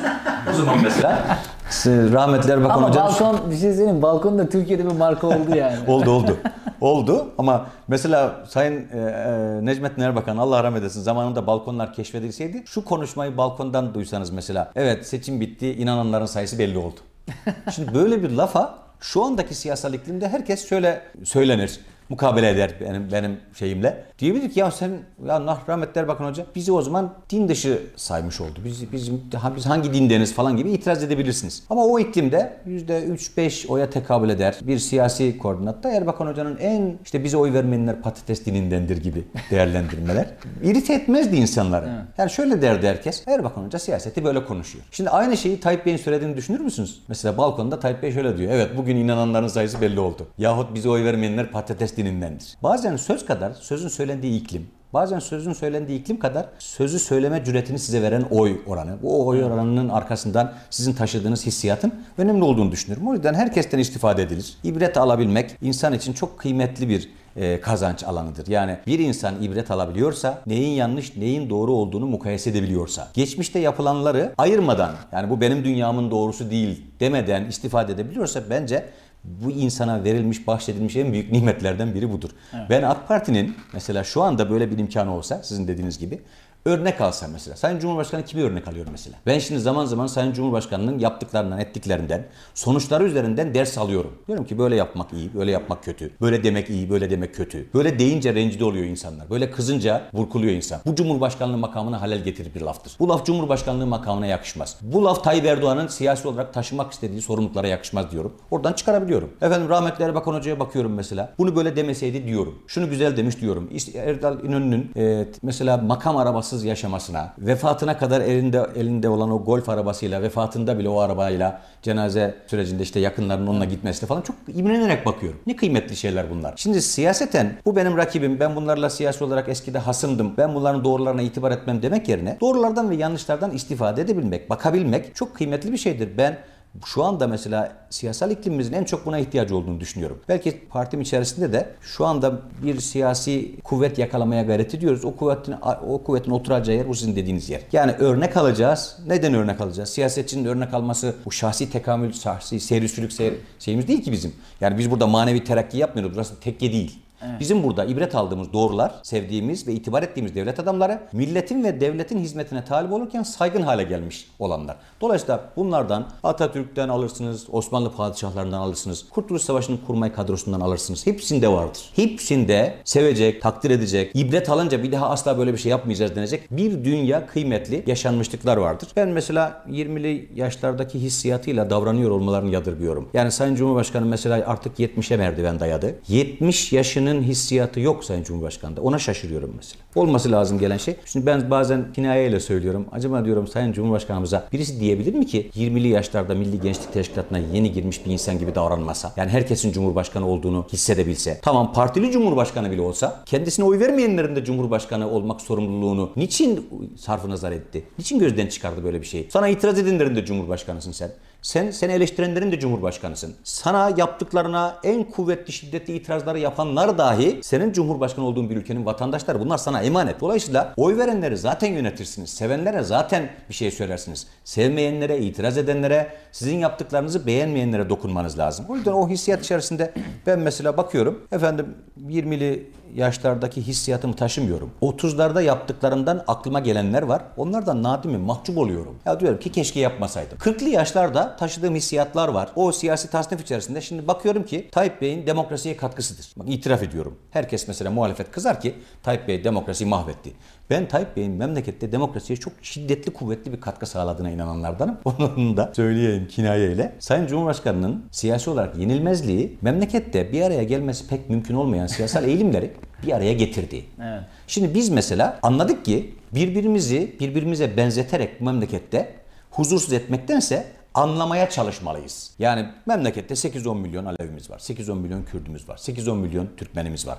o zaman mesela (laughs) rahmetli Erbakan Ama hocam balkon bir şey söyleyeyim. Balkon da Türkiye'de bir marka oldu yani. oldu oldu. Oldu ama mesela Sayın e, e, Necmettin Erbakan Allah rahmet eylesin zamanında balkonlar keşfedilseydi şu konuşmayı balkondan duysanız mesela evet seçim bitti inananların sayısı belli oldu. (laughs) Şimdi böyle bir lafa şu andaki siyasal iklimde herkes şöyle söylenir mukabele eder benim benim şeyimle. Diyebilir ki ya sen ya nah rahmetli Erbakan Hoca bizi o zaman din dışı saymış oldu. Biz bizim biz hangi dindeniz falan gibi itiraz edebilirsiniz. Ama o iklimde %3-5 oya tekabül eder. Bir siyasi koordinatta Erbakan Hoca'nın en işte bize oy vermeyenler patates dinindendir gibi (laughs) değerlendirmeler. irite etmezdi insanları. Evet. Yani şöyle derdi herkes. Erbakan Hoca siyaseti böyle konuşuyor. Şimdi aynı şeyi Tayyip Bey'in söylediğini düşünür müsünüz? Mesela balkonda Tayyip Bey şöyle diyor. Evet bugün inananların sayısı belli oldu. Yahut bize oy vermeyenler patates dinindendir. Bazen söz kadar sözün söylendiği iklim, bazen sözün söylendiği iklim kadar sözü söyleme cüretini size veren oy oranı. Bu oy oranının arkasından sizin taşıdığınız hissiyatın önemli olduğunu düşünüyorum. O yüzden herkesten istifade edilir. İbret alabilmek insan için çok kıymetli bir e, kazanç alanıdır. Yani bir insan ibret alabiliyorsa, neyin yanlış, neyin doğru olduğunu mukayese edebiliyorsa, geçmişte yapılanları ayırmadan, yani bu benim dünyamın doğrusu değil demeden istifade edebiliyorsa bence bu insana verilmiş, bahşedilmiş en büyük nimetlerden biri budur. Evet. Ben AK Parti'nin mesela şu anda böyle bir imkanı olsa sizin dediğiniz gibi Örnek alsam mesela. Sayın Cumhurbaşkanı kimi örnek alıyor mesela? Ben şimdi zaman zaman Sayın Cumhurbaşkanı'nın yaptıklarından, ettiklerinden, sonuçları üzerinden ders alıyorum. Diyorum ki böyle yapmak iyi, böyle yapmak kötü. Böyle demek iyi, böyle demek kötü. Böyle deyince rencide oluyor insanlar. Böyle kızınca burkuluyor insan. Bu Cumhurbaşkanlığı makamına halel getirir bir laftır. Bu laf Cumhurbaşkanlığı makamına yakışmaz. Bu laf Tayyip Erdoğan'ın siyasi olarak taşımak istediği sorumluluklara yakışmaz diyorum. Oradan çıkarabiliyorum. Efendim rahmetli Erbakan Hoca'ya bakıyorum mesela. Bunu böyle demeseydi diyorum. Şunu güzel demiş diyorum. Erdal İnönü'nün e, mesela makam arabası rahatsız yaşamasına, vefatına kadar elinde elinde olan o golf arabasıyla, vefatında bile o arabayla cenaze sürecinde işte yakınlarının onunla gitmesine falan çok imrenerek bakıyorum. Ne kıymetli şeyler bunlar. Şimdi siyaseten bu benim rakibim, ben bunlarla siyasi olarak eskide hasımdım, ben bunların doğrularına itibar etmem demek yerine doğrulardan ve yanlışlardan istifade edebilmek, bakabilmek çok kıymetli bir şeydir. Ben şu anda mesela siyasal iklimimizin en çok buna ihtiyacı olduğunu düşünüyorum. Belki partim içerisinde de şu anda bir siyasi kuvvet yakalamaya gayret ediyoruz. O kuvvetin o kuvvetin oturacağı yer bu sizin dediğiniz yer. Yani örnek alacağız. Neden örnek alacağız? Siyasetçinin örnek alması bu şahsi tekamül, şahsi seyrisülük seyir, şeyimiz değil ki bizim. Yani biz burada manevi terakki yapmıyoruz. Burası tekke değil. Evet. Bizim burada ibret aldığımız doğrular, sevdiğimiz ve itibar ettiğimiz devlet adamları milletin ve devletin hizmetine talip olurken saygın hale gelmiş olanlar. Dolayısıyla bunlardan Atatürk'ten alırsınız, Osmanlı padişahlarından alırsınız, Kurtuluş Savaşı'nın kurmay kadrosundan alırsınız. Hepsinde vardır. Hepsinde sevecek, takdir edecek, ibret alınca bir daha asla böyle bir şey yapmayacağız denecek bir dünya kıymetli yaşanmışlıklar vardır. Ben mesela 20'li yaşlardaki hissiyatıyla davranıyor olmalarını yadırgıyorum. Yani Sayın Cumhurbaşkanı mesela artık 70'e merdiven dayadı. 70 yaşını Aynının hissiyatı yok Sayın Cumhurbaşkanı'nda. Ona şaşırıyorum mesela. Olması lazım gelen şey. Şimdi ben bazen kinayeyle söylüyorum. Acaba diyorum Sayın Cumhurbaşkanımıza birisi diyebilir mi ki 20'li yaşlarda Milli Gençlik Teşkilatı'na yeni girmiş bir insan gibi davranmasa? Yani herkesin Cumhurbaşkanı olduğunu hissedebilse. Tamam partili Cumhurbaşkanı bile olsa kendisine oy vermeyenlerin de Cumhurbaşkanı olmak sorumluluğunu niçin sarfı nazar etti? Niçin gözden çıkardı böyle bir şeyi? Sana itiraz edenlerin de Cumhurbaşkanısın sen. Sen seni eleştirenlerin de cumhurbaşkanısın. Sana yaptıklarına en kuvvetli şiddetli itirazları yapanlar dahi senin cumhurbaşkanı olduğun bir ülkenin vatandaşları. Bunlar sana emanet. Dolayısıyla oy verenleri zaten yönetirsiniz. Sevenlere zaten bir şey söylersiniz. Sevmeyenlere, itiraz edenlere, sizin yaptıklarınızı beğenmeyenlere dokunmanız lazım. O yüzden o hissiyat içerisinde ben mesela bakıyorum. Efendim 20'li yaşlardaki hissiyatımı taşımıyorum. 30'larda yaptıklarımdan aklıma gelenler var. Onlardan nadimim, mahcup oluyorum. Ya diyorum ki keşke yapmasaydım. 40'lı yaşlarda taşıdığım hissiyatlar var. O siyasi tasnif içerisinde şimdi bakıyorum ki Tayyip Bey'in demokrasiye katkısıdır. Bak itiraf ediyorum. Herkes mesela muhalefet kızar ki Tayyip Bey demokrasiyi mahvetti. Ben Tayyip Bey'in memlekette demokrasiye çok şiddetli kuvvetli bir katkı sağladığına inananlardanım. (laughs) Onu da söyleyeyim kinayeyle. Sayın Cumhurbaşkanı'nın siyasi olarak yenilmezliği memlekette bir araya gelmesi pek mümkün olmayan siyasal (laughs) eğilimleri bir araya getirdi. Evet. Şimdi biz mesela anladık ki birbirimizi birbirimize benzeterek bu memlekette huzursuz etmektense anlamaya çalışmalıyız. Yani memlekette 8-10 milyon Alevimiz var. 8-10 milyon Kürdümüz var. 8-10 milyon Türkmenimiz var.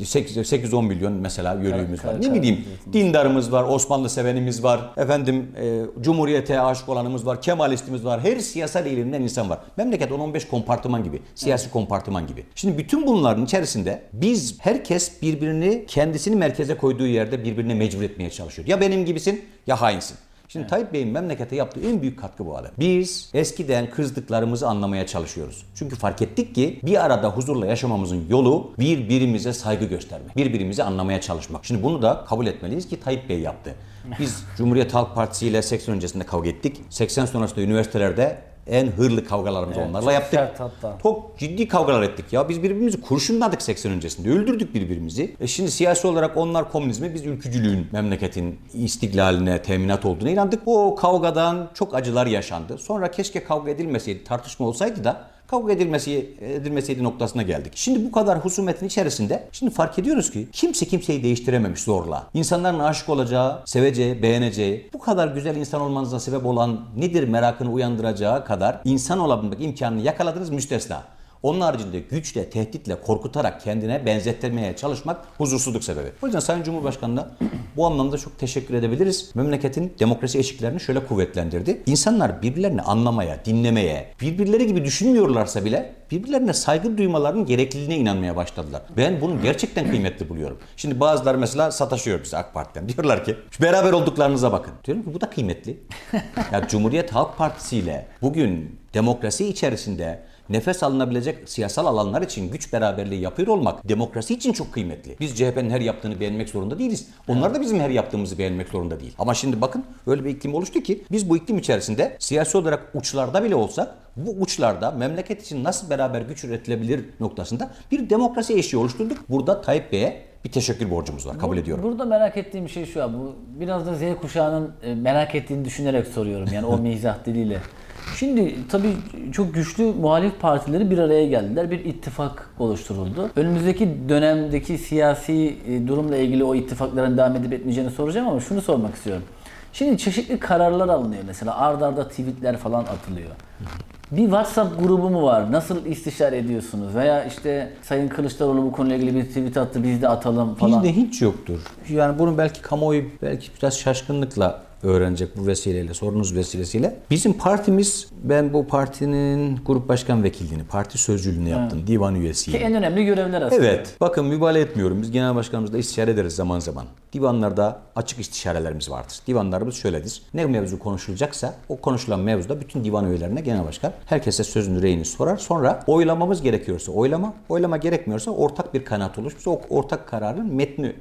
8-10 milyon mesela yörüğümüz Kar- var. kar- Ne bileyim kar- dindarımız var, Osmanlı sevenimiz var, efendim e, Cumhuriyete aşık olanımız var, Kemalistimiz var. Her siyasal eğilimden insan var. Memleket 10-15 kompartıman gibi, siyasi kompartıman gibi. Şimdi bütün bunların içerisinde biz herkes birbirini kendisini merkeze koyduğu yerde birbirine mecbur etmeye çalışıyor. Ya benim gibisin ya hainsin. Şimdi Tayyip Bey'in memlekete yaptığı en büyük katkı bu adam. Biz eskiden kızdıklarımızı anlamaya çalışıyoruz. Çünkü fark ettik ki bir arada huzurla yaşamamızın yolu birbirimize saygı göstermek. Birbirimizi anlamaya çalışmak. Şimdi bunu da kabul etmeliyiz ki Tayyip Bey yaptı. Biz (laughs) Cumhuriyet Halk Partisi ile 80 öncesinde kavga ettik. 80 sonrasında üniversitelerde en hırlı kavgalarımızı onlarla çok yaptık. sert hatta. Çok ciddi kavgalar ettik ya. Biz birbirimizi kurşunladık 80 öncesinde. Öldürdük birbirimizi. E şimdi siyasi olarak onlar komünizmi, biz ülkücülüğün memleketin istiklaline teminat olduğuna inandık. O kavgadan çok acılar yaşandı. Sonra keşke kavga edilmeseydi, tartışma olsaydı da kavga edilmesi edilmeseydi noktasına geldik. Şimdi bu kadar husumetin içerisinde şimdi fark ediyoruz ki kimse kimseyi değiştirememiş zorla. İnsanların aşık olacağı, seveceği, beğeneceği, bu kadar güzel insan olmanıza sebep olan nedir merakını uyandıracağı kadar insan olabilmek imkanını yakaladınız müstesna. Onun haricinde güçle, tehditle, korkutarak kendine benzettirmeye çalışmak huzursuzluk sebebi. O yüzden Sayın Cumhurbaşkanı'na bu anlamda çok teşekkür edebiliriz. Memleketin demokrasi eşiklerini şöyle kuvvetlendirdi. İnsanlar birbirlerini anlamaya, dinlemeye, birbirleri gibi düşünmüyorlarsa bile birbirlerine saygı duymalarının gerekliliğine inanmaya başladılar. Ben bunu gerçekten kıymetli buluyorum. Şimdi bazıları mesela sataşıyor bize AK Parti'den. Diyorlar ki "Şu beraber olduklarınıza bakın. Diyorum ki bu da kıymetli. (laughs) ya Cumhuriyet Halk Partisi ile bugün demokrasi içerisinde nefes alınabilecek siyasal alanlar için güç beraberliği yapıyor olmak demokrasi için çok kıymetli. Biz CHP'nin her yaptığını beğenmek zorunda değiliz. Onlar da bizim her yaptığımızı beğenmek zorunda değil. Ama şimdi bakın öyle bir iklim oluştu ki biz bu iklim içerisinde siyasi olarak uçlarda bile olsak bu uçlarda memleket için nasıl beraber güç üretilebilir noktasında bir demokrasi eşiği oluşturduk. Burada Tayyip Bey'e bir teşekkür borcumuz var. Kabul ediyorum. Burada merak ettiğim şey şu abi. Bu biraz da Z kuşağının e, merak ettiğini düşünerek soruyorum. Yani o (laughs) mizah diliyle. Şimdi tabii çok güçlü muhalif partileri bir araya geldiler. Bir ittifak oluşturuldu. Önümüzdeki dönemdeki siyasi e, durumla ilgili o ittifakların devam edip etmeyeceğini soracağım ama şunu sormak istiyorum. Şimdi çeşitli kararlar alınıyor mesela. Arda arda tweetler falan atılıyor. Bir WhatsApp grubu mu var? Nasıl istişare ediyorsunuz? Veya işte Sayın Kılıçdaroğlu bu konuyla ilgili bir tweet attı biz de atalım falan. Bizde hiç yoktur. Yani bunu belki kamuoyu belki biraz şaşkınlıkla öğrenecek bu vesileyle, sorunuz vesilesiyle. Bizim partimiz, ben bu partinin grup başkan vekilliğini, parti sözcülüğünü yaptım, divan Ki üyesiyim. en önemli görevler aslında. Evet. Bakın mübalağa etmiyorum. Biz genel başkanımızla istişare ederiz zaman zaman. Divanlarda açık istişarelerimiz vardır. Divanlarımız şöyledir. Ne mevzu konuşulacaksa o konuşulan mevzuda bütün divan üyelerine genel başkan herkese sözünü reyini sorar. Sonra oylamamız gerekiyorsa oylama, oylama gerekmiyorsa ortak bir kanaat oluşursa o ortak kararın metni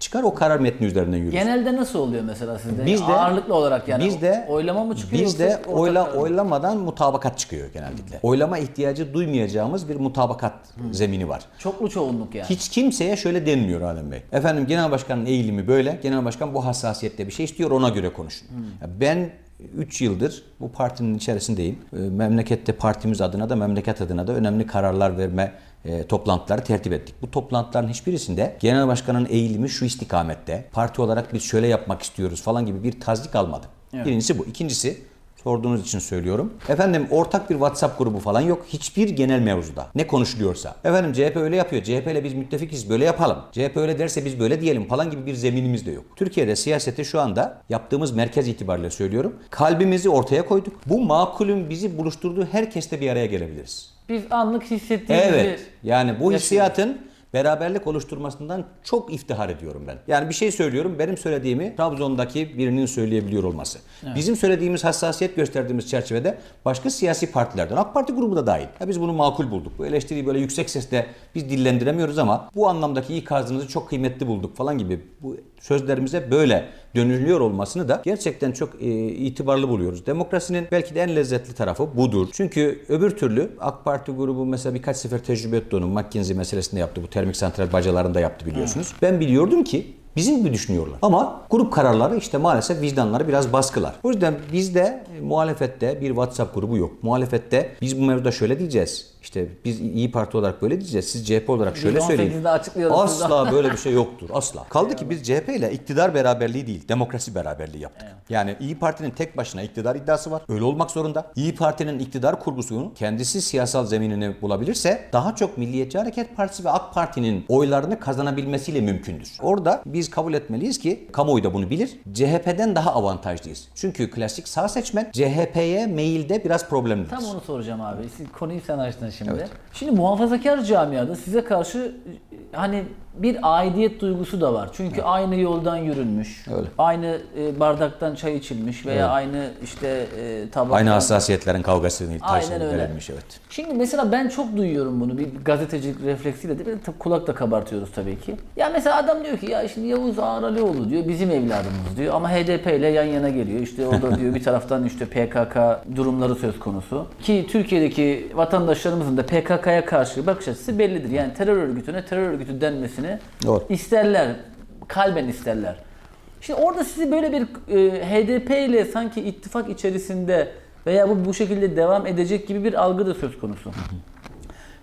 çıkar o karar metni üzerinden yürür. Genelde nasıl oluyor mesela sizde? Bizde- Ağırlıklı olarak yani Bizde oylama mı çıkıyor? Yoksa ortak oyla, oylamadan mutabakat çıkıyor genellikle. Oylama ihtiyacı duymayacağımız bir mutabakat zemini var. Çoklu çoğunluk yani. Hiç kimseye şöyle denmiyor Alem Bey. Efendim genel başkanın eğilimi böyle. Genel başkan bu hassasiyette bir şey istiyor ona göre konuşun. Ya Ben 3 yıldır bu partinin içerisindeyim. Ee, Memlekette partimiz adına da memleket adına da önemli kararlar verme e, toplantıları tertip ettik. Bu toplantıların hiçbirisinde genel başkanın eğilimi şu istikamette. Parti olarak biz şöyle yapmak istiyoruz falan gibi bir tazik almadım. Birincisi bu. İkincisi Sorduğunuz için söylüyorum. Efendim ortak bir WhatsApp grubu falan yok. Hiçbir genel mevzuda. Ne konuşuluyorsa. Efendim CHP öyle yapıyor. CHP ile biz müttefikiz. Böyle yapalım. CHP öyle derse biz böyle diyelim falan gibi bir zeminimiz de yok. Türkiye'de siyaseti şu anda yaptığımız merkez itibariyle söylüyorum. Kalbimizi ortaya koyduk. Bu makulün bizi buluşturduğu herkesle bir araya gelebiliriz. Biz anlık hissettiğimizi Evet. Yani bu hissiyatın beraberlik oluşturmasından çok iftihar ediyorum ben. Yani bir şey söylüyorum, benim söylediğimi Trabzon'daki birinin söyleyebiliyor olması. Bizim söylediğimiz hassasiyet gösterdiğimiz çerçevede başka siyasi partilerden, AK Parti grubu da dahil. Ya biz bunu makul bulduk. Bu eleştiriyi böyle yüksek sesle biz dillendiremiyoruz ama bu anlamdaki ikazınızı çok kıymetli bulduk falan gibi bu sözlerimize böyle dönülüyor olmasını da gerçekten çok e, itibarlı buluyoruz. Demokrasinin belki de en lezzetli tarafı budur. Çünkü öbür türlü AK Parti grubu mesela birkaç sefer tecrübe etti onu. McKinsey meselesinde yaptı. Bu termik santral bacalarında yaptı biliyorsunuz. Ben biliyordum ki Bizim gibi düşünüyorlar. Ama grup kararları işte maalesef vicdanları biraz baskılar. O yüzden bizde muhalefette bir WhatsApp grubu yok. Muhalefette biz bu mevzuda şöyle diyeceğiz. İşte biz İyi Parti olarak böyle diyeceğiz. Siz CHP olarak şöyle söyleyin. 18'de açıklıyoruz Asla böyle bir şey yoktur. Asla. (laughs) Kaldı ki biz CHP ile iktidar beraberliği değil, demokrasi beraberliği yaptık. Yani İyi Parti'nin tek başına iktidar iddiası var. Öyle olmak zorunda. İyi Parti'nin iktidar kurgusunu kendisi siyasal zeminini bulabilirse daha çok Milliyetçi Hareket Partisi ve AK Parti'nin oylarını kazanabilmesiyle mümkündür. Orada biz kabul etmeliyiz ki kamuoyu da bunu bilir. CHP'den daha avantajlıyız. Çünkü klasik sağ seçmen CHP'ye meyilde biraz problemlidir. Tam onu soracağım abi. Siz konuyu sen açtın şimdi. Şimdi muhafazakar camiada size karşı e, hani bir aidiyet duygusu da var. Çünkü aynı yoldan yürünmüş. Öyle. Aynı e, bardaktan çay içilmiş veya aynı işte e, tabaktan. Aynı hassasiyetlerin kavgasını verilmiş evet. Şimdi mesela ben çok duyuyorum bunu bir gazetecilik refleksiyle de kulak da kabartıyoruz tabii ki. Ya mesela adam diyor ki ya şimdi Yavuz Ağralioğlu diyor bizim evladımız diyor ama HDP ile yan yana geliyor. İşte o da (laughs) diyor bir taraftan işte PKK durumları söz konusu. Ki Türkiye'deki vatandaşlarımızın da PKK'ya karşı bakış açısı bellidir. Yani terör örgütüne terör örgütü denmesini Doğru. isterler. Kalben isterler. Şimdi orada sizi böyle bir e, HDP ile sanki ittifak içerisinde veya bu bu şekilde devam edecek gibi bir algı da söz konusu.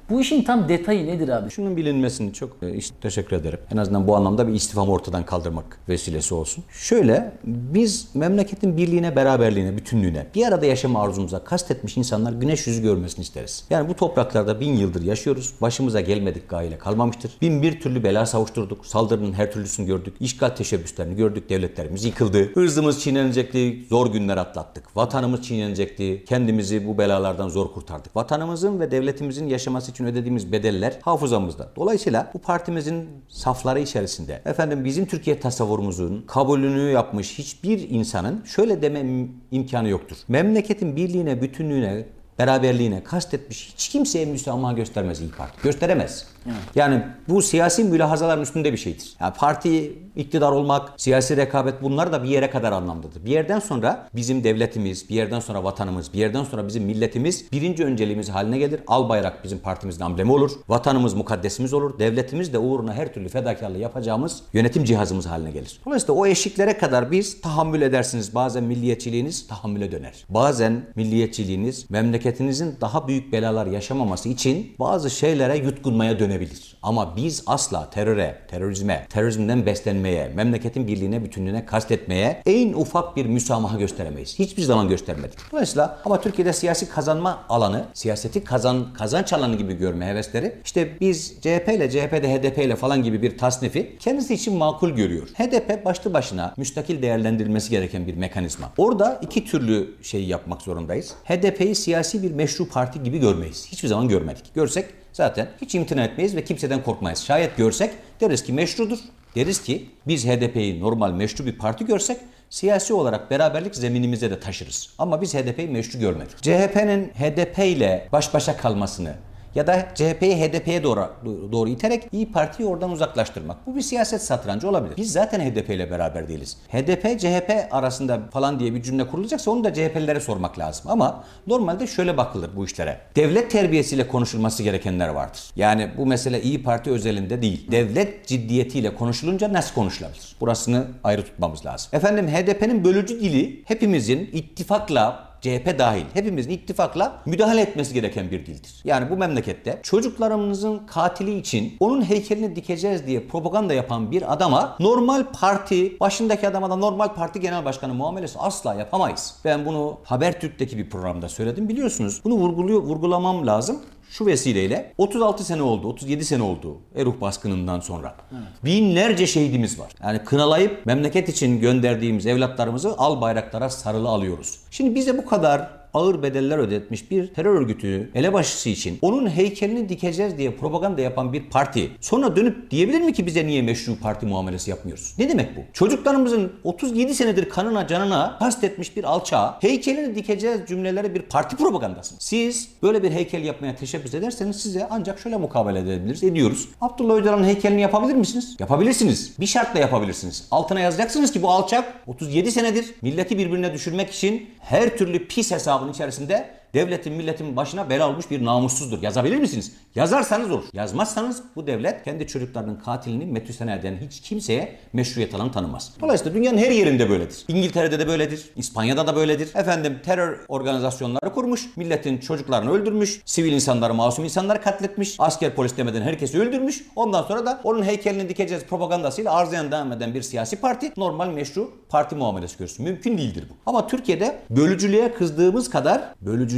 Bu işin tam detayı nedir abi? Şunun bilinmesini çok e, iş- teşekkür ederim. En azından bu anlamda bir istifamı ortadan kaldırmak vesilesi olsun. Şöyle biz memleketin birliğine, beraberliğine, bütünlüğüne, bir arada yaşama arzumuza kastetmiş insanlar güneş yüzü görmesini isteriz. Yani bu topraklarda bin yıldır yaşıyoruz. Başımıza gelmedik gayle kalmamıştır. Bin bir türlü bela savuşturduk. Saldırının her türlüsünü gördük. İşgal teşebbüslerini gördük. Devletlerimiz yıkıldı. Hırzımız çiğnenecekti. Zor günler atlattık. Vatanımız çiğnenecekti. Kendimizi bu belalardan zor kurtardık. Vatanımızın ve devletimizin yaşaması için ödediğimiz bedeller hafızamızda. Dolayısıyla bu partimizin safları içerisinde efendim bizim Türkiye tasavvurumuzun kabulünü yapmış hiçbir insanın şöyle deme im- imkanı yoktur. Memleketin birliğine, bütünlüğüne, beraberliğine kastetmiş hiç kimseye müsamaha göstermez İYİ Parti. Gösteremez. Yani bu siyasi mülahazaların üstünde bir şeydir. Yani parti iktidar olmak, siyasi rekabet bunlar da bir yere kadar anlamdadır. Bir yerden sonra bizim devletimiz, bir yerden sonra vatanımız, bir yerden sonra bizim milletimiz birinci önceliğimiz haline gelir. Al bayrak bizim partimizin amblemi olur. Vatanımız mukaddesimiz olur. Devletimiz de uğruna her türlü fedakarlığı yapacağımız yönetim cihazımız haline gelir. Dolayısıyla o eşiklere kadar biz tahammül edersiniz. Bazen milliyetçiliğiniz tahammüle döner. Bazen milliyetçiliğiniz memleketinizin daha büyük belalar yaşamaması için bazı şeylere yutkunmaya dönebilir. Ama biz asla teröre, terörizme, terörizmden beslenmeye, memleketin birliğine, bütünlüğüne kastetmeye en ufak bir müsamaha gösteremeyiz. Hiçbir zaman göstermedik. Dolayısıyla ama Türkiye'de siyasi kazanma alanı, siyaseti kazan kazanç alanı gibi görme hevesleri işte biz CHP ile CHP'de HDP ile falan gibi bir tasnifi kendisi için makul görüyor. HDP başlı başına müstakil değerlendirilmesi gereken bir mekanizma. Orada iki türlü şeyi yapmak zorundayız. HDP'yi siyasi bir meşru parti gibi görmeyiz. Hiçbir zaman görmedik. Görsek zaten hiç imtina etmeyiz ve kimseden korkmayız. Şayet görsek deriz ki meşrudur. Deriz ki biz HDP'yi normal meşru bir parti görsek siyasi olarak beraberlik zeminimize de taşırız. Ama biz HDP'yi meşru görmedik. CHP'nin HDP ile baş başa kalmasını ya da CHP'yi HDP'ye doğru, doğru iterek İyi Parti'yi oradan uzaklaştırmak. Bu bir siyaset satrancı olabilir. Biz zaten HDP ile beraber değiliz. HDP, CHP arasında falan diye bir cümle kurulacaksa onu da CHP'lilere sormak lazım. Ama normalde şöyle bakılır bu işlere. Devlet terbiyesiyle konuşulması gerekenler vardır. Yani bu mesele İyi Parti özelinde değil. Devlet ciddiyetiyle konuşulunca nasıl konuşulabilir? Burasını ayrı tutmamız lazım. Efendim HDP'nin bölücü dili hepimizin ittifakla CHP dahil hepimizin ittifakla müdahale etmesi gereken bir dildir. Yani bu memlekette çocuklarımızın katili için onun heykelini dikeceğiz diye propaganda yapan bir adama normal parti, başındaki adama da normal parti genel başkanı muamelesi asla yapamayız. Ben bunu Habertürk'teki bir programda söyledim biliyorsunuz. Bunu vurguluyor, vurgulamam lazım. Şu vesileyle 36 sene oldu, 37 sene oldu Eruh baskınından sonra. Binlerce şehidimiz var. Yani kınalayıp memleket için gönderdiğimiz evlatlarımızı al bayraklara sarılı alıyoruz. Şimdi bize bu kadar ağır bedeller ödetmiş bir terör örgütü elebaşısı için onun heykelini dikeceğiz diye propaganda yapan bir parti sonra dönüp diyebilir mi ki bize niye meşru parti muamelesi yapmıyoruz? Ne demek bu? Çocuklarımızın 37 senedir kanına canına kastetmiş bir alçağa heykelini dikeceğiz cümleleri bir parti propagandası. mı? Siz böyle bir heykel yapmaya teşebbüs ederseniz size ancak şöyle mukabele edebiliriz. Ediyoruz. Abdullah Öcalan'ın heykelini yapabilir misiniz? Yapabilirsiniz. Bir şartla yapabilirsiniz. Altına yazacaksınız ki bu alçak 37 senedir milleti birbirine düşürmek için her türlü pis hesabın içerisinde devletin milletin başına bela olmuş bir namussuzdur. Yazabilir misiniz? Yazarsanız olur. Yazmazsanız bu devlet kendi çocuklarının katilini metüsene eden hiç kimseye meşruiyet alanı tanımaz. Dolayısıyla dünyanın her yerinde böyledir. İngiltere'de de böyledir. İspanya'da da böyledir. Efendim terör organizasyonları kurmuş. Milletin çocuklarını öldürmüş. Sivil insanları, masum insanları katletmiş. Asker polis demeden herkesi öldürmüş. Ondan sonra da onun heykelini dikeceğiz propagandasıyla arzayan devam eden bir siyasi parti normal meşru parti muamelesi görsün. Mümkün değildir bu. Ama Türkiye'de bölücülüğe kızdığımız kadar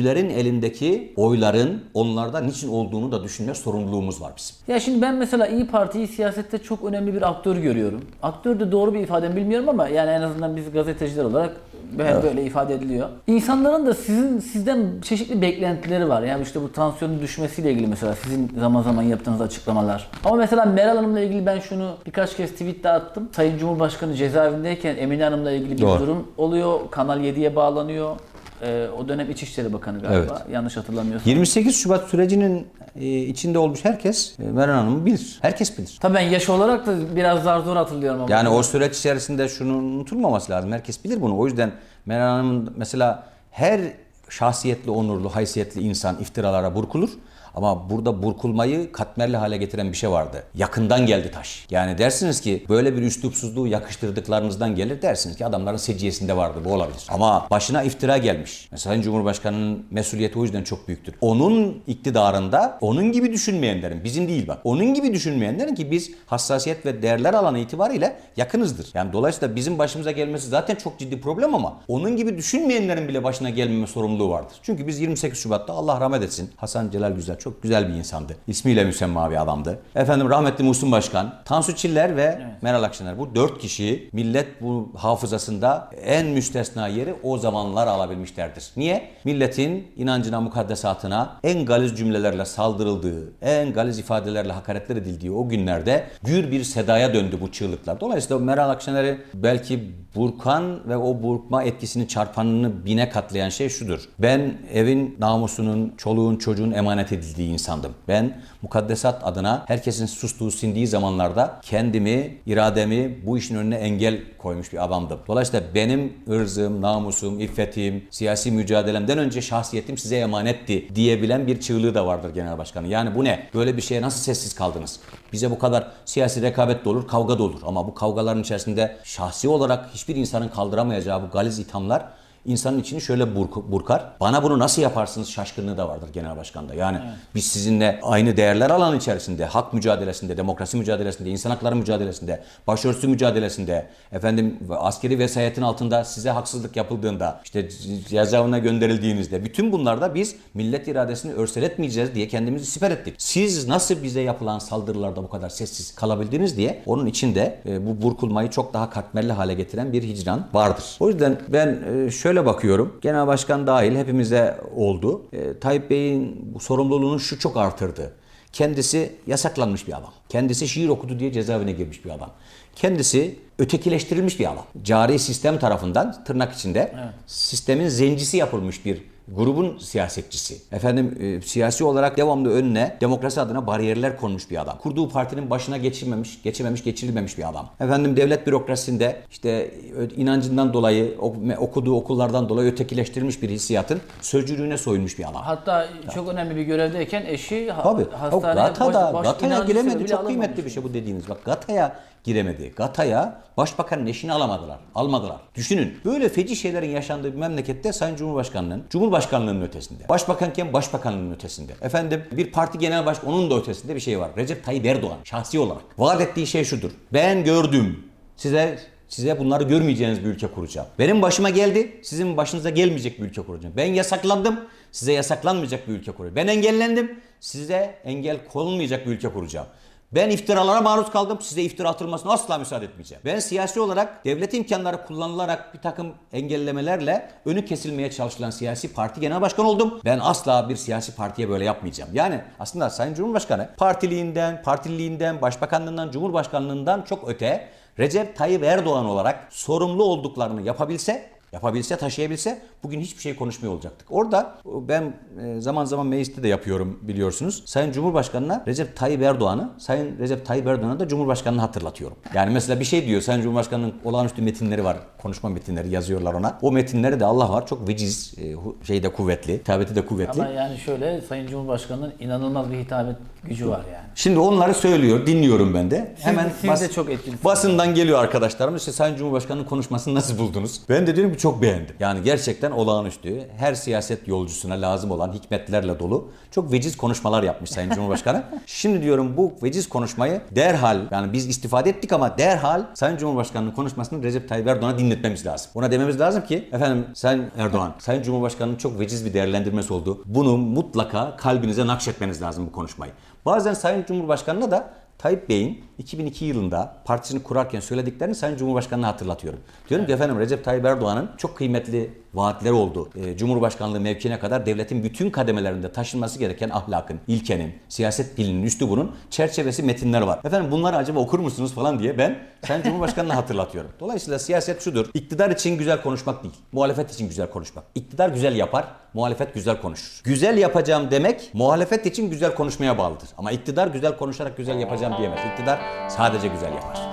bölücülerin elindeki oyların onlarda niçin olduğunu da düşünme sorumluluğumuz var bizim. Ya şimdi ben mesela İyi Parti'yi siyasette çok önemli bir aktör görüyorum. Aktör de doğru bir ifade mi bilmiyorum ama yani en azından biz gazeteciler olarak böyle, böyle ifade ediliyor. İnsanların da sizin sizden çeşitli beklentileri var. Yani işte bu tansiyonun düşmesiyle ilgili mesela sizin zaman zaman yaptığınız açıklamalar. Ama mesela Meral Hanım'la ilgili ben şunu birkaç kez tweet de attım. Sayın Cumhurbaşkanı cezaevindeyken Emine Hanım'la ilgili bir Doğru. durum oluyor. Kanal 7'ye bağlanıyor. Ee, o dönem İçişleri Bakanı galiba. Yanlış hatırlamıyorsam. 28 Şubat sürecinin e, içinde olmuş herkes e, Meral Hanım'ı bilir. Herkes bilir. Tabii ben yaş olarak da biraz zar zor hatırlıyorum ama. Yani o süreç içerisinde şunu unutulmaması lazım. Herkes bilir bunu. O yüzden Meral Hanım'ın mesela her şahsiyetli, onurlu, haysiyetli insan iftiralara burkulur. Ama burada burkulmayı katmerli hale getiren bir şey vardı. Yakından geldi taş. Yani dersiniz ki böyle bir üslupsuzluğu yakıştırdıklarınızdan gelir dersiniz ki adamların seciyesinde vardı bu olabilir. Ama başına iftira gelmiş. Mesela Cumhurbaşkanı'nın mesuliyeti o yüzden çok büyüktür. Onun iktidarında onun gibi düşünmeyenlerin, bizim değil bak, onun gibi düşünmeyenlerin ki biz hassasiyet ve değerler alanı itibariyle yakınızdır. Yani dolayısıyla bizim başımıza gelmesi zaten çok ciddi problem ama onun gibi düşünmeyenlerin bile başına gelmeme sorumluluğu vardır. Çünkü biz 28 Şubat'ta Allah rahmet etsin Hasan Celal Güzel çok güzel bir insandı. İsmiyle müsemma bir adamdı. Efendim rahmetli Muhsin Başkan, Tansu Çiller ve Meral Akşener bu dört kişi millet bu hafızasında en müstesna yeri o zamanlar alabilmişlerdir. Niye? Milletin inancına, mukaddesatına en galiz cümlelerle saldırıldığı, en galiz ifadelerle hakaretler edildiği o günlerde gür bir sedaya döndü bu çığlıklar. Dolayısıyla Meral Akşener'i belki burkan ve o burkma etkisini çarpanını bine katlayan şey şudur. Ben evin namusunun, çoluğun, çocuğun emanet edildiği insandım. Ben mukaddesat adına herkesin sustuğu, sindiği zamanlarda kendimi, irademi bu işin önüne engel koymuş bir adamdım. Dolayısıyla benim ırzım, namusum, iffetim, siyasi mücadelemden önce şahsiyetim size emanetti diyebilen bir çığlığı da vardır genel başkanı. Yani bu ne? Böyle bir şeye nasıl sessiz kaldınız? Bize bu kadar siyasi rekabet de olur, kavga da olur. Ama bu kavgaların içerisinde şahsi olarak hiçbir insanın kaldıramayacağı bu galiz ithamlar insanın içini şöyle burk- burkar. Bana bunu nasıl yaparsınız şaşkınlığı da vardır genel başkanda. Yani biz sizinle aynı değerler alanı içerisinde, hak mücadelesinde, demokrasi mücadelesinde, insan hakları mücadelesinde, başörtüsü mücadelesinde, efendim askeri vesayetin altında size haksızlık yapıldığında, işte cezaevine gönderildiğinizde bütün bunlarda biz millet iradesini örseletmeyeceğiz diye kendimizi siper ettik. Siz nasıl bize yapılan saldırılarda bu kadar sessiz kalabildiniz diye onun içinde e, bu burkulmayı çok daha katmerli hale getiren bir hicran vardır. O yüzden ben e, şöyle bakıyorum. Genel Başkan dahil hepimize oldu. E, Tayyip Bey'in bu sorumluluğunu şu çok artırdı. Kendisi yasaklanmış bir adam. Kendisi şiir okudu diye cezaevine girmiş bir adam. Kendisi ötekileştirilmiş bir adam. Cari sistem tarafından tırnak içinde sistemin zencisi yapılmış bir grubun siyasetçisi. Efendim e, siyasi olarak devamlı önüne demokrasi adına bariyerler konmuş bir adam. Kurduğu partinin başına geçirmemiş, geçememiş, geçirilmemiş bir adam. Efendim devlet bürokrasisinde işte inancından dolayı okuduğu okullardan dolayı ötekileştirilmiş bir hissiyatın sözcülüğüne soyulmuş bir adam. Hatta çok önemli bir görevdeyken eşi Tabii. Hastaneye Gata'da, baş- Gata'ya sebebiyle Çok kıymetli bir şey bu dediğiniz. Bak Gata'ya giremedi. Gata'ya başbakanın eşini alamadılar. Almadılar. Düşünün. Böyle feci şeylerin yaşandığı bir memlekette Sayın Cumhurbaşkanı'nın Cumhurbaşkanlığının ötesinde. Başbakanken başbakanlığının ötesinde. Efendim bir parti genel baş onun da ötesinde bir şey var. Recep Tayyip Erdoğan şahsi olarak. Vaat ettiği şey şudur. Ben gördüm. Size Size bunları görmeyeceğiniz bir ülke kuracağım. Benim başıma geldi, sizin başınıza gelmeyecek bir ülke kuracağım. Ben yasaklandım, size yasaklanmayacak bir ülke kuracağım. Ben engellendim, size engel konulmayacak bir ülke kuracağım. Ben iftiralara maruz kaldım, size iftira atılmasına asla müsaade etmeyeceğim. Ben siyasi olarak devlet imkanları kullanılarak bir takım engellemelerle önü kesilmeye çalışılan siyasi parti genel başkanı oldum. Ben asla bir siyasi partiye böyle yapmayacağım. Yani aslında Sayın Cumhurbaşkanı partiliğinden, partililiğinden, başbakanlığından, cumhurbaşkanlığından çok öte Recep Tayyip Erdoğan olarak sorumlu olduklarını yapabilse Yapabilse, taşıyabilse bugün hiçbir şey konuşmuyor olacaktık. Orada ben e, zaman zaman mecliste de yapıyorum biliyorsunuz. Sayın Cumhurbaşkanı'na Recep Tayyip Erdoğan'ı, Sayın Recep Tayyip Erdoğan'a da Cumhurbaşkanı'nı hatırlatıyorum. Yani mesela bir şey diyor, Sayın Cumhurbaşkanı'nın olağanüstü metinleri var. Konuşma metinleri yazıyorlar ona. O metinleri de Allah var çok veciz, e, şeyde kuvvetli, hitabeti de kuvvetli. Ama yani şöyle Sayın Cumhurbaşkanı'nın inanılmaz bir hitabet gücü var yani. Şimdi onları söylüyor, dinliyorum ben de. Hemen siz de çok etkilisiniz. Basından geliyor arkadaşlarım. İşte Sayın Cumhurbaşkanı'nın konuşmasını nasıl buldunuz? Ben de diyorum ki çok beğendim. Yani gerçekten olağanüstü. Her siyaset yolcusuna lazım olan hikmetlerle dolu çok veciz konuşmalar yapmış Sayın Cumhurbaşkanı. (laughs) Şimdi diyorum bu veciz konuşmayı derhal yani biz istifade ettik ama derhal Sayın Cumhurbaşkanı'nın konuşmasını Recep Tayyip Erdoğan'a dinletmemiz lazım. Ona dememiz lazım ki efendim Sayın Erdoğan, Sayın Cumhurbaşkanı'nın çok veciz bir değerlendirmesi oldu. Bunu mutlaka kalbinize nakşetmeniz lazım bu konuşmayı. Bazen Sayın Cumhurbaşkanı'na da Tayyip Bey'in 2002 yılında partisini kurarken söylediklerini Sayın Cumhurbaşkanı'na hatırlatıyorum. Diyorum ki efendim Recep Tayyip Erdoğan'ın çok kıymetli vaatleri oldu. Ee, Cumhurbaşkanlığı mevkiine kadar devletin bütün kademelerinde taşınması gereken ahlakın, ilkenin, siyaset dilinin, üslubunun çerçevesi metinler var. Efendim bunları acaba okur musunuz falan diye ben Sayın Cumhurbaşkanı'na hatırlatıyorum. Dolayısıyla siyaset şudur. İktidar için güzel konuşmak değil. Muhalefet için güzel konuşmak. İktidar güzel yapar, muhalefet güzel konuşur. Güzel yapacağım demek muhalefet için güzel konuşmaya bağlıdır. Ama iktidar güzel konuşarak güzel yapacağım diyemez. İktidar sadece güzel yapar.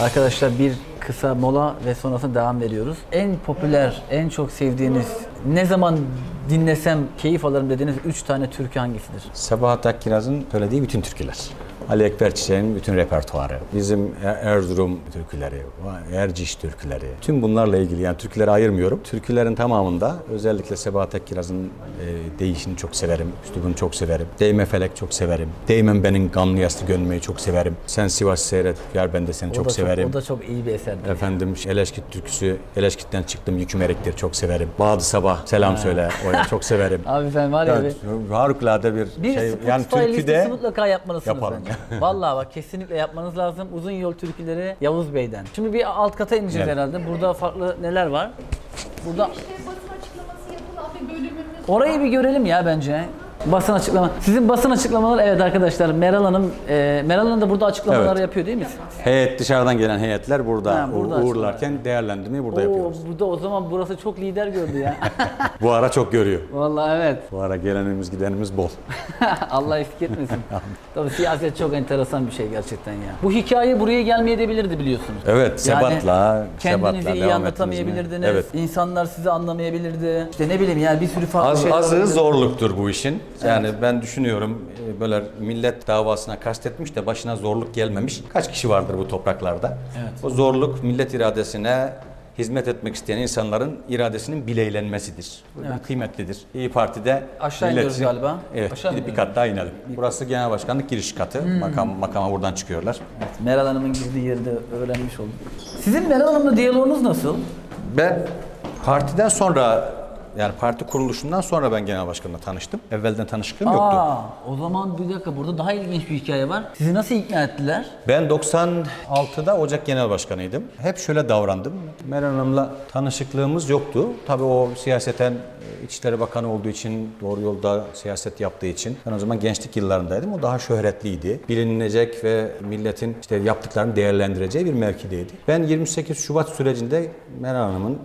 Arkadaşlar bir kısa mola ve sonrasında devam veriyoruz. En popüler, en çok sevdiğiniz, ne zaman dinlesem keyif alırım dediğiniz 3 tane türkü hangisidir? Sabahat Akkiraz'ın söylediği bütün türküler. Ali Ekber Çiçek'in bütün repertuarı, bizim Er- Erzurum türküleri, Erciş türküleri, tüm bunlarla ilgili yani türküleri ayırmıyorum. Türkülerin tamamında özellikle Sebahat Akkiraz'ın e, deyişini çok severim, üslubunu çok severim. Değme Felek çok severim. Değmem benim gamlı yaslı gönlümü çok severim. Sen Sivas seyret, gel ben de seni O çok severim. o da çok iyi bir eserdir. Efendim Eleşkit türküsü, Eleşkit'ten çıktım yüküm eriktir çok severim. Bağdı Sabah selam söyle, oya çok severim. (laughs) Abi sen var ya Evet, bir, harikulade bir, bir şey. Yani türküde mutlaka yapmalısınız Yapalım. bence. (laughs) Vallahi bak kesinlikle yapmanız lazım. Uzun yol türküleri Yavuz Bey'den. Şimdi bir alt kata ineceğiz Evet. herhalde. Burada farklı neler var? Burada İşte basın açıklaması yapılan bir bölümümüz Orayı bir görelim ya bence. Basın açıklama. Sizin basın açıklamaları evet arkadaşlar Meral Hanım e, Meral Hanım da burada açıklamalar Evet. yapıyor değil mi? heyet dışarıdan gelen heyetler burada, Ha, burada uğ- uğurlarken değerlendirmeyi burada Oo, yapıyoruz. burada o zaman burası çok lider gördü ya. (laughs) Bu ara çok görüyor. Vallahi evet. Bu ara gelenimiz gidenimiz bol. (laughs) Allah eksik etmesin. (laughs) Tabii siyaset çok enteresan bir şey gerçekten ya. Bu hikaye buraya gelmeyebilirdi biliyorsunuz. Evet, Sebat'la, kendinizi Sebat'la iyi devam anlatamayabilirdiniz. ettiniz mi? Evet. İnsanlar sizi anlamayabilirdi. İşte ne bileyim yani bir sürü farklı Az, şeyler azı olabilirdi. zorluktur bu işin. Yani ben düşünüyorum e, böyle millet davasına kastetmiş de başına zorluk gelmemiş. Kaç kişi vardır bu topraklarda? Evet. O zorluk millet iradesine hizmet etmek isteyen insanların iradesinin bileylenmesidir. Bu Evet. kıymetlidir. İyi Parti'de Aşağı iniyoruz galiba. Evet. Aşağı bir kat daha inelim. Burası Genel Başkanlık giriş katı. Makam makama buradan çıkıyorlar. Meral Hanım'ın gizli yeri de öğrenmiş oldum. Sizin Meral Hanım'la diyaloğunuz nasıl? Ben partiden sonra yani parti kuruluşundan sonra ben genel başkanla tanıştım. Evvelden tanışıklığım yoktu. Aa, o zaman bir dakika burada daha ilginç bir hikaye var. Sizi nasıl ikna ettiler? Ben 96'da Ocak Genel Başkanıydım. Hep şöyle davrandım. Meral Hanım'la tanışıklığımız yoktu. Tabii o siyaseten e, İçişleri Bakanı olduğu için, doğru yolda siyaset yaptığı için ben o zaman gençlik yıllarındaydım. O daha şöhretliydi. Bilinecek ve milletin işte yaptıklarını değerlendireceği bir mevkideydi. Ben 28 Şubat sürecinde Meral Hanım'ın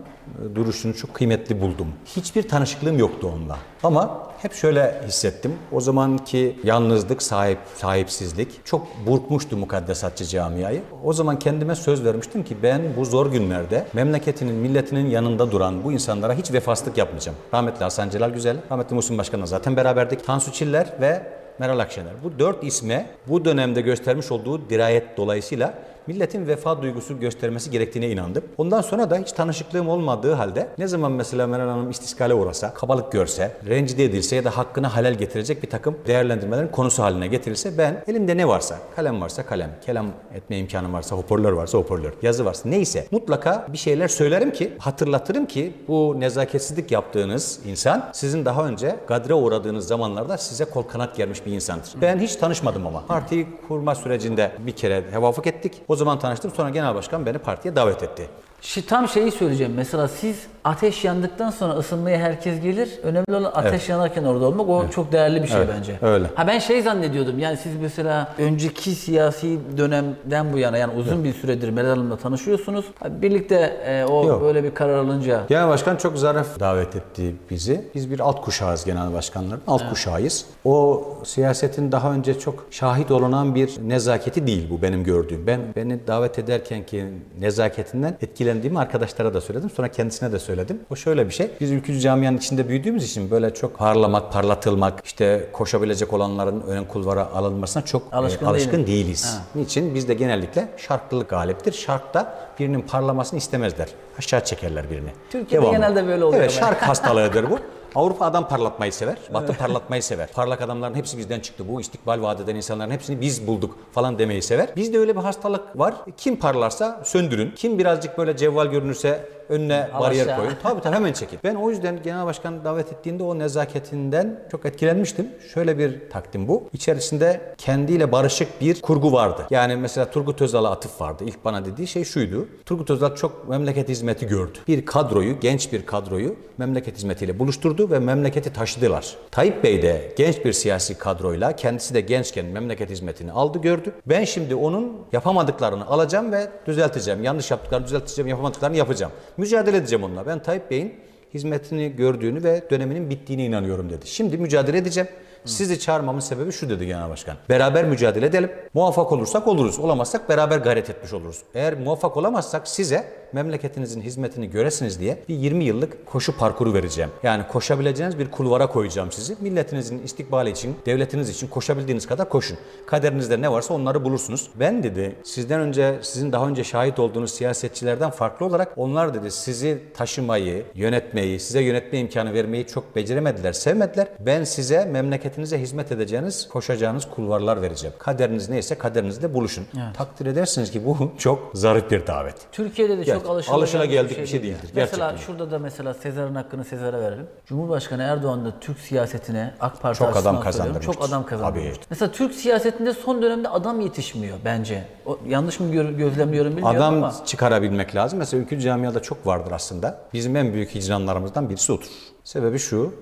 duruşunu çok kıymetli buldum. Hiçbir tanışıklığım yoktu onunla. Ama hep şöyle hissettim. O zamanki yalnızlık, sahip sahipsizlik çok burkmuştu mukaddesatçı camiayı. O zaman kendime söz vermiştim ki ben bu zor günlerde memleketinin, milletinin yanında duran bu insanlara hiç vefasızlık yapmayacağım. Rahmetli Hasan Celal Güzel, rahmetli Muhsin Başkan'la zaten beraberdik. Tansu Çiller ve Meral Akşener. Bu dört isme bu dönemde göstermiş olduğu dirayet dolayısıyla milletin vefa duygusu göstermesi gerektiğine inandım. Ondan sonra da hiç tanışıklığım olmadığı halde ne zaman mesela Meral Hanım istiskale uğrasa, kabalık görse, rencide edilse ya da hakkına halel getirecek bir takım değerlendirmelerin konusu haline getirilse ben elimde ne varsa, kalem varsa kalem, kelam etme imkanım varsa, hoparlör varsa hoparlör, yazı varsa neyse mutlaka bir şeyler söylerim ki, hatırlatırım ki bu nezaketsizlik yaptığınız insan sizin daha önce gadre uğradığınız zamanlarda size kol kanat germiş bir insandır. Ben hiç tanışmadım ama. Partiyi kurma sürecinde bir kere hevafık ettik. O zaman tanıştım. Sonra genel başkan beni partiye davet etti. Şi, tam şeyi söyleyeceğim. Mesela siz ateş yandıktan sonra ısınmaya herkes gelir. Önemli olan ateş yanarken orada olmak. O çok değerli bir şey Evet, bence. öyle. Ha ben şey zannediyordum. Yani siz mesela önceki siyasi dönemden bu yana yani uzun bir süredir Meral Hanım'la tanışıyorsunuz. Birlikte e, o Yok. böyle bir karar alınca Genel başkan çok zarif davet etti bizi. Biz bir alt kuşağız genel başkanların. Alt kuşağıyız. O siyasetin daha önce çok şahit olunan bir nezaketi değil bu benim gördüğüm. Ben beni davet ederken ki nezaketinden etkilendiğimi arkadaşlara da söyledim. Sonra kendisine de söyledim. O şöyle bir şey. Biz ülkücü camianın içinde büyüdüğümüz için böyle çok parlamak, parlatılmak, işte koşabilecek olanların ön kulvara alınmasına çok e, Alışkın alışkın değilim. değiliz. Niçin? Bizde genellikle şarklılık galiptir. Şarkta birinin parlamasını istemezler. Aşağı çekerler birini. Türkiye'de genelde böyle oluyor Evet, şark (laughs) hastalığıdır bu. Avrupa adam parlatmayı sever. Batı parlatmayı sever. Parlak adamların hepsi bizden çıktı. Bu istikbal vaat eden insanların hepsini biz bulduk falan demeyi sever. Bizde öyle bir hastalık var. Kim parlarsa söndürün. Kim birazcık böyle cevval görünürse önüne Al bariyer aşağı. koyun. Tabii tabii hemen çekin. Ben o yüzden genel başkan davet ettiğinde o nezaketinden çok etkilenmiştim. Şöyle bir takdim bu. İçerisinde kendiyle barışık bir kurgu vardı. Yani mesela Turgut Özal'a atıf vardı. İlk bana dediği şey şuydu. Turgut Özal çok memleket hizmeti gördü. Bir kadroyu, genç bir kadroyu memleket hizmetiyle buluşturdu ve memleketi taşıdılar. Tayyip Bey de genç bir siyasi kadroyla kendisi de gençken memleket hizmetini aldı gördü. Ben şimdi onun yapamadıklarını alacağım ve düzelteceğim. Yanlış yaptıklarını düzelteceğim, yapamadıklarını yapacağım. Mücadele edeceğim onunla. Ben Tayyip Bey'in hizmetini gördüğünü ve döneminin bittiğine inanıyorum dedi. Şimdi mücadele edeceğim. Sizi çağırmamın sebebi şu dedi Genel Başkan. Beraber mücadele edelim. Muvaffak olursak oluruz. Olamazsak beraber gayret etmiş oluruz. Eğer muvaffak olamazsak size memleketinizin hizmetini göresiniz diye bir 20 yıllık koşu parkuru vereceğim. Yani koşabileceğiniz bir kulvara koyacağım sizi. Milletinizin istikbali için, devletiniz için koşabildiğiniz kadar koşun. Kaderinizde ne varsa onları bulursunuz. Ben dedi sizden önce, sizin daha önce şahit olduğunuz siyasetçilerden farklı olarak onlar dedi sizi taşımayı, yönetmeyi, size yönetme imkanı vermeyi çok beceremediler, sevmediler. Ben size memleketinize hizmet edeceğiniz, koşacağınız kulvarlar vereceğim. Kaderiniz neyse kaderinizle buluşun. Takdir edersiniz ki bu çok zarif bir davet. Türkiye'de de Gerçi çok alışılageldik alışılageldik bir şey değil değildir. Mesela gerçekten. şurada da mesela Sezar'ın hakkını Sezar'a verelim. Cumhurbaşkanı Erdoğan da Türk siyasetine AK Parti Çok adam kazandırmıştır. Çok adam kazandırmıştır. Tabii. Mesela Türk siyasetinde son dönemde adam yetişmiyor bence. O, yanlış mı gö- gözlemliyorum bilmiyorum Adam ama. çıkarabilmek lazım. Mesela ülkücü camiada çok vardır aslında. Bizim en büyük hicranlarımızdan birisi odur. Sebebi şu.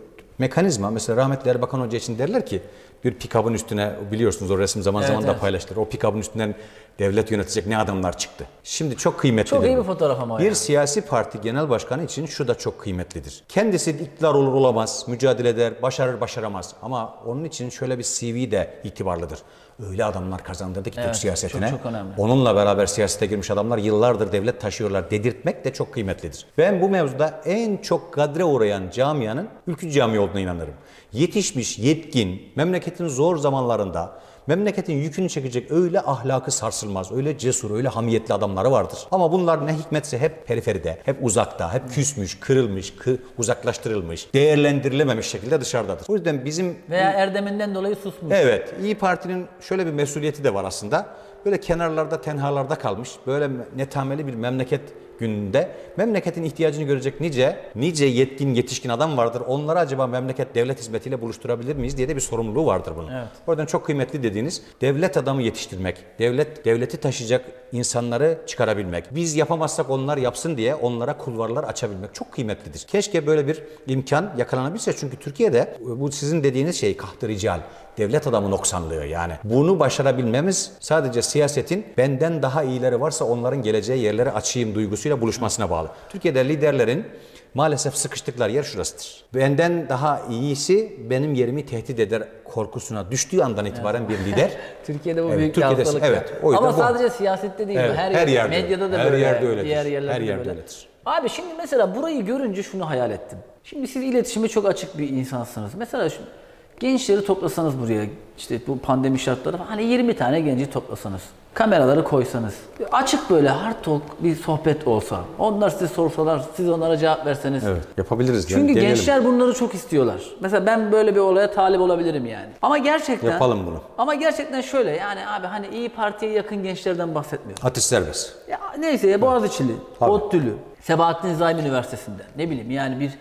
Mekanizma mesela rahmetli Erbakan Hoca için derler ki bir pikabın üstüne biliyorsunuz o resim zaman zaman da evet. paylaşılır. O pikabın üstünden devlet yönetecek ne adamlar çıktı. Şimdi çok kıymetli. Çok iyi bir fotoğraf ama Bir ya. siyasi parti genel başkanı için şu da çok kıymetlidir. Kendisi iktidar olur olamaz, mücadele eder, başarır başaramaz. Ama onun için şöyle bir CV de itibarlıdır. Öyle adamlar kazandırdı ki Evet, Türk siyasetine. çok- çok önemli. Onunla beraber siyasete girmiş adamlar yıllardır devlet taşıyorlar dedirtmek de çok kıymetlidir. Ben bu mevzuda en çok kadre uğrayan camianın ülkücü cami olduğuna inanırım. Yetişmiş, yetkin, memleketin zor zamanlarında memleketin yükünü çekecek öyle ahlakı sarsılmaz, öyle cesur, öyle hamiyetli adamları vardır. Ama bunlar ne hikmetse hep periferide, hep uzakta, hep küsmüş, kırılmış, kı- uzaklaştırılmış, değerlendirilememiş şekilde dışarıdadır. O yüzden bizim Veya erdeminden dolayı susmuş. Evet, İyi Parti'nin şöyle bir mesuliyeti de var aslında. Böyle kenarlarda, tenhalarda kalmış, böyle netameli bir memleket gününde memleketin ihtiyacını görecek nice, nice yetkin, yetişkin adam vardır. Onları acaba memleket devlet hizmetiyle buluşturabilir miyiz diye de bir sorumluluğu vardır bunun. Evet. O yüzden çok kıymetli dediğiniz devlet adamı yetiştirmek, devlet devleti taşıyacak insanları çıkarabilmek. Biz yapamazsak onlar yapsın diye onlara kulvarlar açabilmek çok kıymetlidir. Keşke böyle bir imkan yakalanabilse çünkü Türkiye'de bu sizin dediğiniz şey kahtı rical, devlet adamı noksanlığı yani. Bunu başarabilmemiz sadece siyasetin benden daha iyileri varsa onların geleceği yerlere açayım duygusuyla buluşmasına bağlı. Türkiye'de liderlerin maalesef sıkıştıkları yer şurasıdır. Benden daha iyisi benim yerimi tehdit eder korkusuna düştüğü andan itibaren bir lider (laughs) Türkiye'de bu Evet, büyük Türkiye'de- hastalık. evet, o Ama bu- sadece siyasette değil. Evet, Her, her yerde. Medyada da Her böyle. yerde öyledir. Diğer yerlerde Her de yerde böyle. öyledir. Abi şimdi mesela burayı görünce şunu hayal ettim. Şimdi siz iletişime çok açık bir insansınız. Mesela şu gençleri toplasanız buraya işte bu pandemi şartları hani 20 tane genci toplasanız. Kameraları koysanız, açık böyle hard talk bir sohbet olsa, onlar size sorsalar, siz onlara cevap verseniz. Evet. Yapabiliriz. Çünkü Yani deneyelim. gençler bunları çok istiyorlar. Mesela ben böyle bir olaya talip olabilirim yani. Ama gerçekten Yapalım bunu. Ama gerçekten şöyle yani abi hani iyi Parti'ye yakın gençlerden bahsetmiyorum. Atış serbest. Ya neyse ya Boğaziçi'li, Tabii. ODTÜ'lü, Sebahattin Zaim Üniversitesi'nde ne bileyim yani bir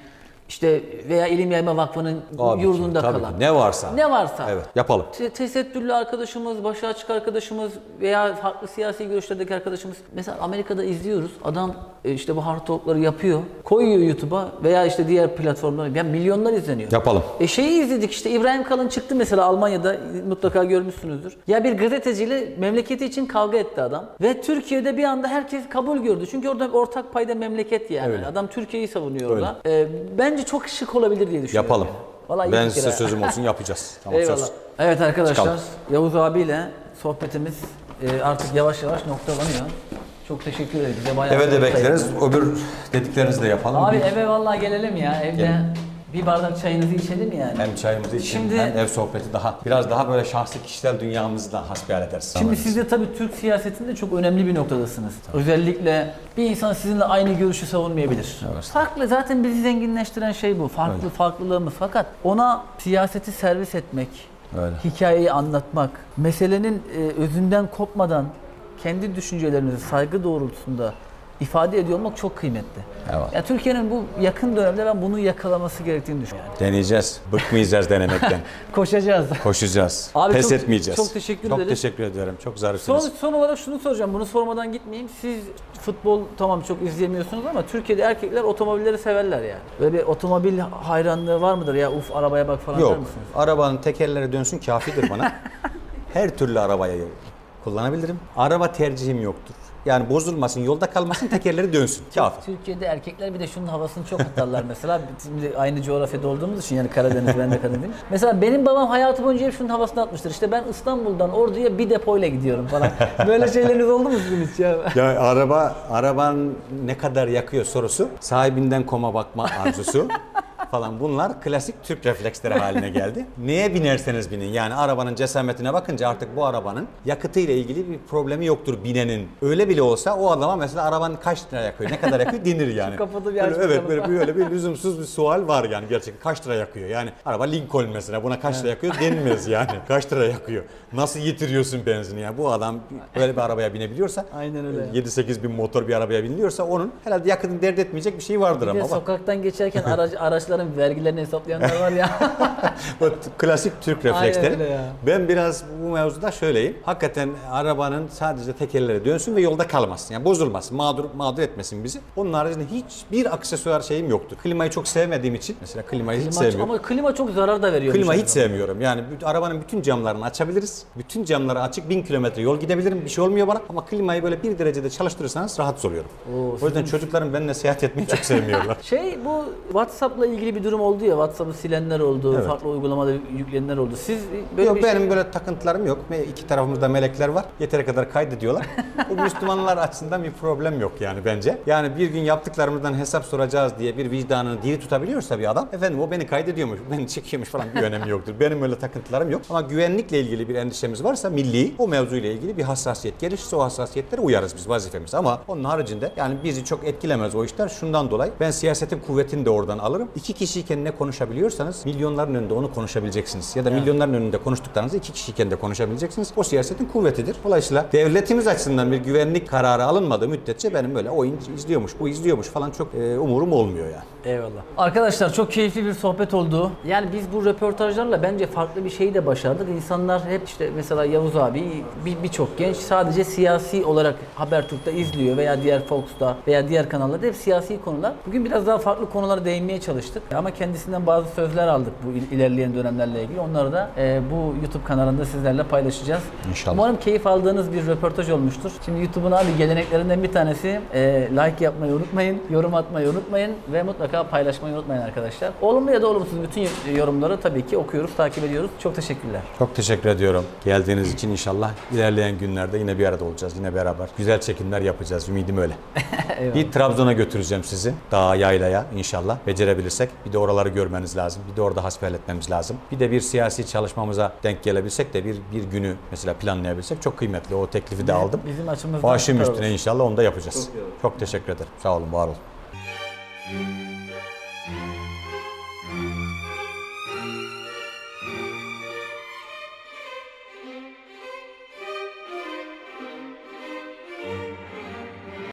işte veya İlim Yayma Vakfı'nın ki, yurdunda tabii kalan. ki. Ne varsa. Ne varsa. Evet. Yapalım. Te- tesettürlü arkadaşımız, başı açık arkadaşımız veya farklı siyasi görüşlerdeki arkadaşımız. Mesela Amerika'da izliyoruz. Adam e, işte bu hard talk'ları yapıyor. Koyuyor YouTube'a veya işte diğer platformlara. Yani milyonlar izleniyor. Yapalım. E şeyi izledik işte İbrahim Kalın çıktı mesela Almanya'da mutlaka görmüşsünüzdür. Ya bir gazeteciyle memleketi için kavga etti adam. Ve Türkiye'de bir anda herkes kabul gördü. Çünkü orada ortak payda memleket yani. Öyle. Adam Türkiye'yi savunuyor orada. E, bence çok şık olabilir diye düşünüyorum. Yapalım. yani. Vallahi ben size sözüm olsun yapacağız. (laughs) Tamam Eyvallah. söz. Evet arkadaşlar Çıkalım. Yavuz abiyle sohbetimiz e, artık yavaş yavaş noktalanıyor. Çok teşekkür ederiz. Bize bayağı Eve de bekleriz. Öbür dediklerinizi de yapalım. Abi eve vallahi gelelim ya. Evde Gelin. Bir bardak çayınızı içelim yani. hem çayımızı içelim Şimdi- hem ev sohbeti daha biraz daha böyle şahsi kişisel dünyamızı da hasbihal ederiz. Şimdi siz de tabii Türk siyasetinde çok önemli bir noktadasınız. Özellikle bir insan sizinle aynı görüşü savunmayabilir. Evet. Farklı zaten bizi zenginleştiren şey bu. Farklı farklılığımız. Fakat ona siyaseti servis etmek, Öyle. hikayeyi anlatmak, meselenin e, özünden kopmadan kendi düşüncelerinizi saygı doğrultusunda ifade ediyor olmak çok kıymetli. Evet. Ya Türkiye'nin bu yakın dönemde ben bunu yakalaması gerektiğini düşünüyorum. Deneyeceğiz. Bıkmayacağız denemekten. (laughs) Koşacağız. Koşacağız. Abi Pes çok- etmeyeceğiz. çok teşekkür çok ederiz. teşekkür ederim. Çok Son, zarifsiniz. son olarak şunu soracağım. Bunu sormadan gitmeyeyim. Siz futbol tamam çok izleyemiyorsunuz ama Türkiye'de erkekler otomobilleri severler yani. Böyle bir otomobil hayranlığı var mıdır ya uf arabaya bak falan der Yok. misiniz? Arabanın tekerleri dönsün kafidir bana. (laughs) Her türlü arabayı kullanabilirim. Araba tercihim yoktur. Yani bozulmasın, yolda kalmasın, tekerleri dönsün. Kafi. Türkiye'de erkekler bir de şunun havasını çok atarlar mesela. Şimdi aynı coğrafyada olduğumuz için yani Karadeniz ben de Karadeniz'im. Mesela benim babam hayatı boyunca hep şunun havasını atmıştır. İşte ben İstanbul'dan Ordu'ya bir depoyla gidiyorum falan. (laughs) Böyle şeyleriniz oldu mu sizin hiç ya? Ya araba, araban ne kadar yakıyor sorusu, sahibinden koma bakma arzusu falan bunlar klasik Türk refleksleri haline geldi. (laughs) Neye binerseniz binin yani arabanın cesametine bakınca artık bu arabanın yakıtıyla ilgili bir problemi yoktur binenin. Öyle bile olsa o adama mesela arabanın kaç lira yakıyor, ne kadar yakıyor denir yani. (laughs) kapalı bir Böyle, Evet böyle, böyle bir lüzumsuz bir sual var yani gerçekten kaç lira yakıyor yani araba Lincoln mesela buna kaç lira yakıyor denmez yani (laughs) kaç lira yakıyor. Nasıl yitiriyorsun benzini yani bu adam böyle bir arabaya binebiliyorsa Aynen öyle. 7-8 bin motor bir arabaya biniliyorsa onun herhalde yakıtını dert etmeyecek bir şey vardır Bir de ama. Bak, sokaktan geçerken araç, araçların vergilerini hesaplayanlar var ya. (laughs) bu klasik Türk refleksleri. Ben biraz bu mevzuda şöyleyim. Hakikaten arabanın sadece tekerleri dönsün ve yolda kalmasın. Yani bozulmasın, mağdur mağdur etmesin bizi. Onun haricinde hiçbir aksesuar şeyim yoktur. Klimayı çok sevmediğim için mesela klimayı hiç Klima- sevmiyorum. ama klima çok zarar da veriyor. Klima hiç sevmiyorum. Yani arabanın bütün camlarını açabiliriz. Bütün camları açık 1000 kilometre yol gidebilirim. Bir şey olmuyor bana. Ama klimayı böyle bir derecede çalıştırırsanız rahatsız oluyorum. Oo, o yüzden çocuklarım benimle seyahat etmeyi çok sevmiyorlar. (laughs) Şey bu WhatsApp'la ilgili bir durum oldu ya. WhatsApp'ı silenler oldu, Evet. farklı uygulamada yüklenenler oldu. Siz böyle yok bir benim şey... böyle takıntılarım yok. Me- İki tarafımızda melekler var. Yeteri kadar kaydediyorlar. (laughs) Bu Müslümanlar açısından bir problem yok yani bence. Yani bir gün yaptıklarımızdan hesap soracağız diye bir vicdanını diri tutabiliyorsa bir adam. Efendim o beni kaydediyormuş, beni çekiyormuş falan bir önemi yoktur. Benim öyle takıntılarım yok. Ama güvenlikle ilgili bir endişemiz varsa milli o mevzuyla ilgili bir hassasiyet gelişirse o hassasiyetlere uyarız biz vazifemiz. Ama onun haricinde yani bizi çok etkilemez o işler şundan dolayı. Ben siyasetin kuvvetini de oradan alırım. İki kişiyken ne konuşabiliyorsanız milyonların önünde onu konuşabileceksiniz. Ya da milyonların önünde konuştuklarınızı iki kişiyken de konuşabileceksiniz. O siyasetin kuvvetidir. Dolayısıyla devletimiz açısından bir güvenlik kararı alınmadığı müddetçe benim böyle oyun izliyormuş, bu izliyormuş falan çok e, umurum olmuyor yani. Eyvallah. Arkadaşlar çok keyifli bir sohbet oldu. Yani biz bu röportajlarla bence farklı bir şeyi de başardık. İnsanlar hep işte mesela Yavuz abi bir- birçok genç sadece siyasi olarak Habertürk'te izliyor veya diğer Fox'ta veya diğer kanallarda hep siyasi konular. Bugün biraz daha farklı konulara değinmeye çalıştık. Ama kendisinden bazı sözler aldık bu il- ilerleyen dönemlerle ilgili. Onları da e, bu YouTube kanalında sizlerle paylaşacağız. İnşallah. Umarım keyif aldığınız bir röportaj olmuştur. Şimdi YouTube'un abi geleneklerinden bir tanesi e, like yapmayı unutmayın, yorum atmayı unutmayın ve mutlaka paylaşmayı unutmayın arkadaşlar. Olumlu ya da olumsuz bütün yorumları tabii ki okuyoruz, takip ediyoruz. Çok teşekkürler. Çok teşekkür ediyorum geldiğiniz için inşallah ilerleyen günlerde yine bir arada olacağız. Yine beraber güzel çekimler yapacağız. Ümidim öyle. (laughs) Bir Trabzon'a götüreceğim sizi. Dağa, yaylaya inşallah becerebilirsek. Bir de oraları görmeniz lazım. Bir de orada hasbihal lazım. Bir de bir siyasi çalışmamıza denk gelebilsek de bir, bir günü mesela planlayabilsek çok kıymetli. O teklifi de aldım. Bizim açımızdan Başım süper üstüne inşallah onu da yapacağız. Çok teşekkür ederim. Sağ olun, var olun.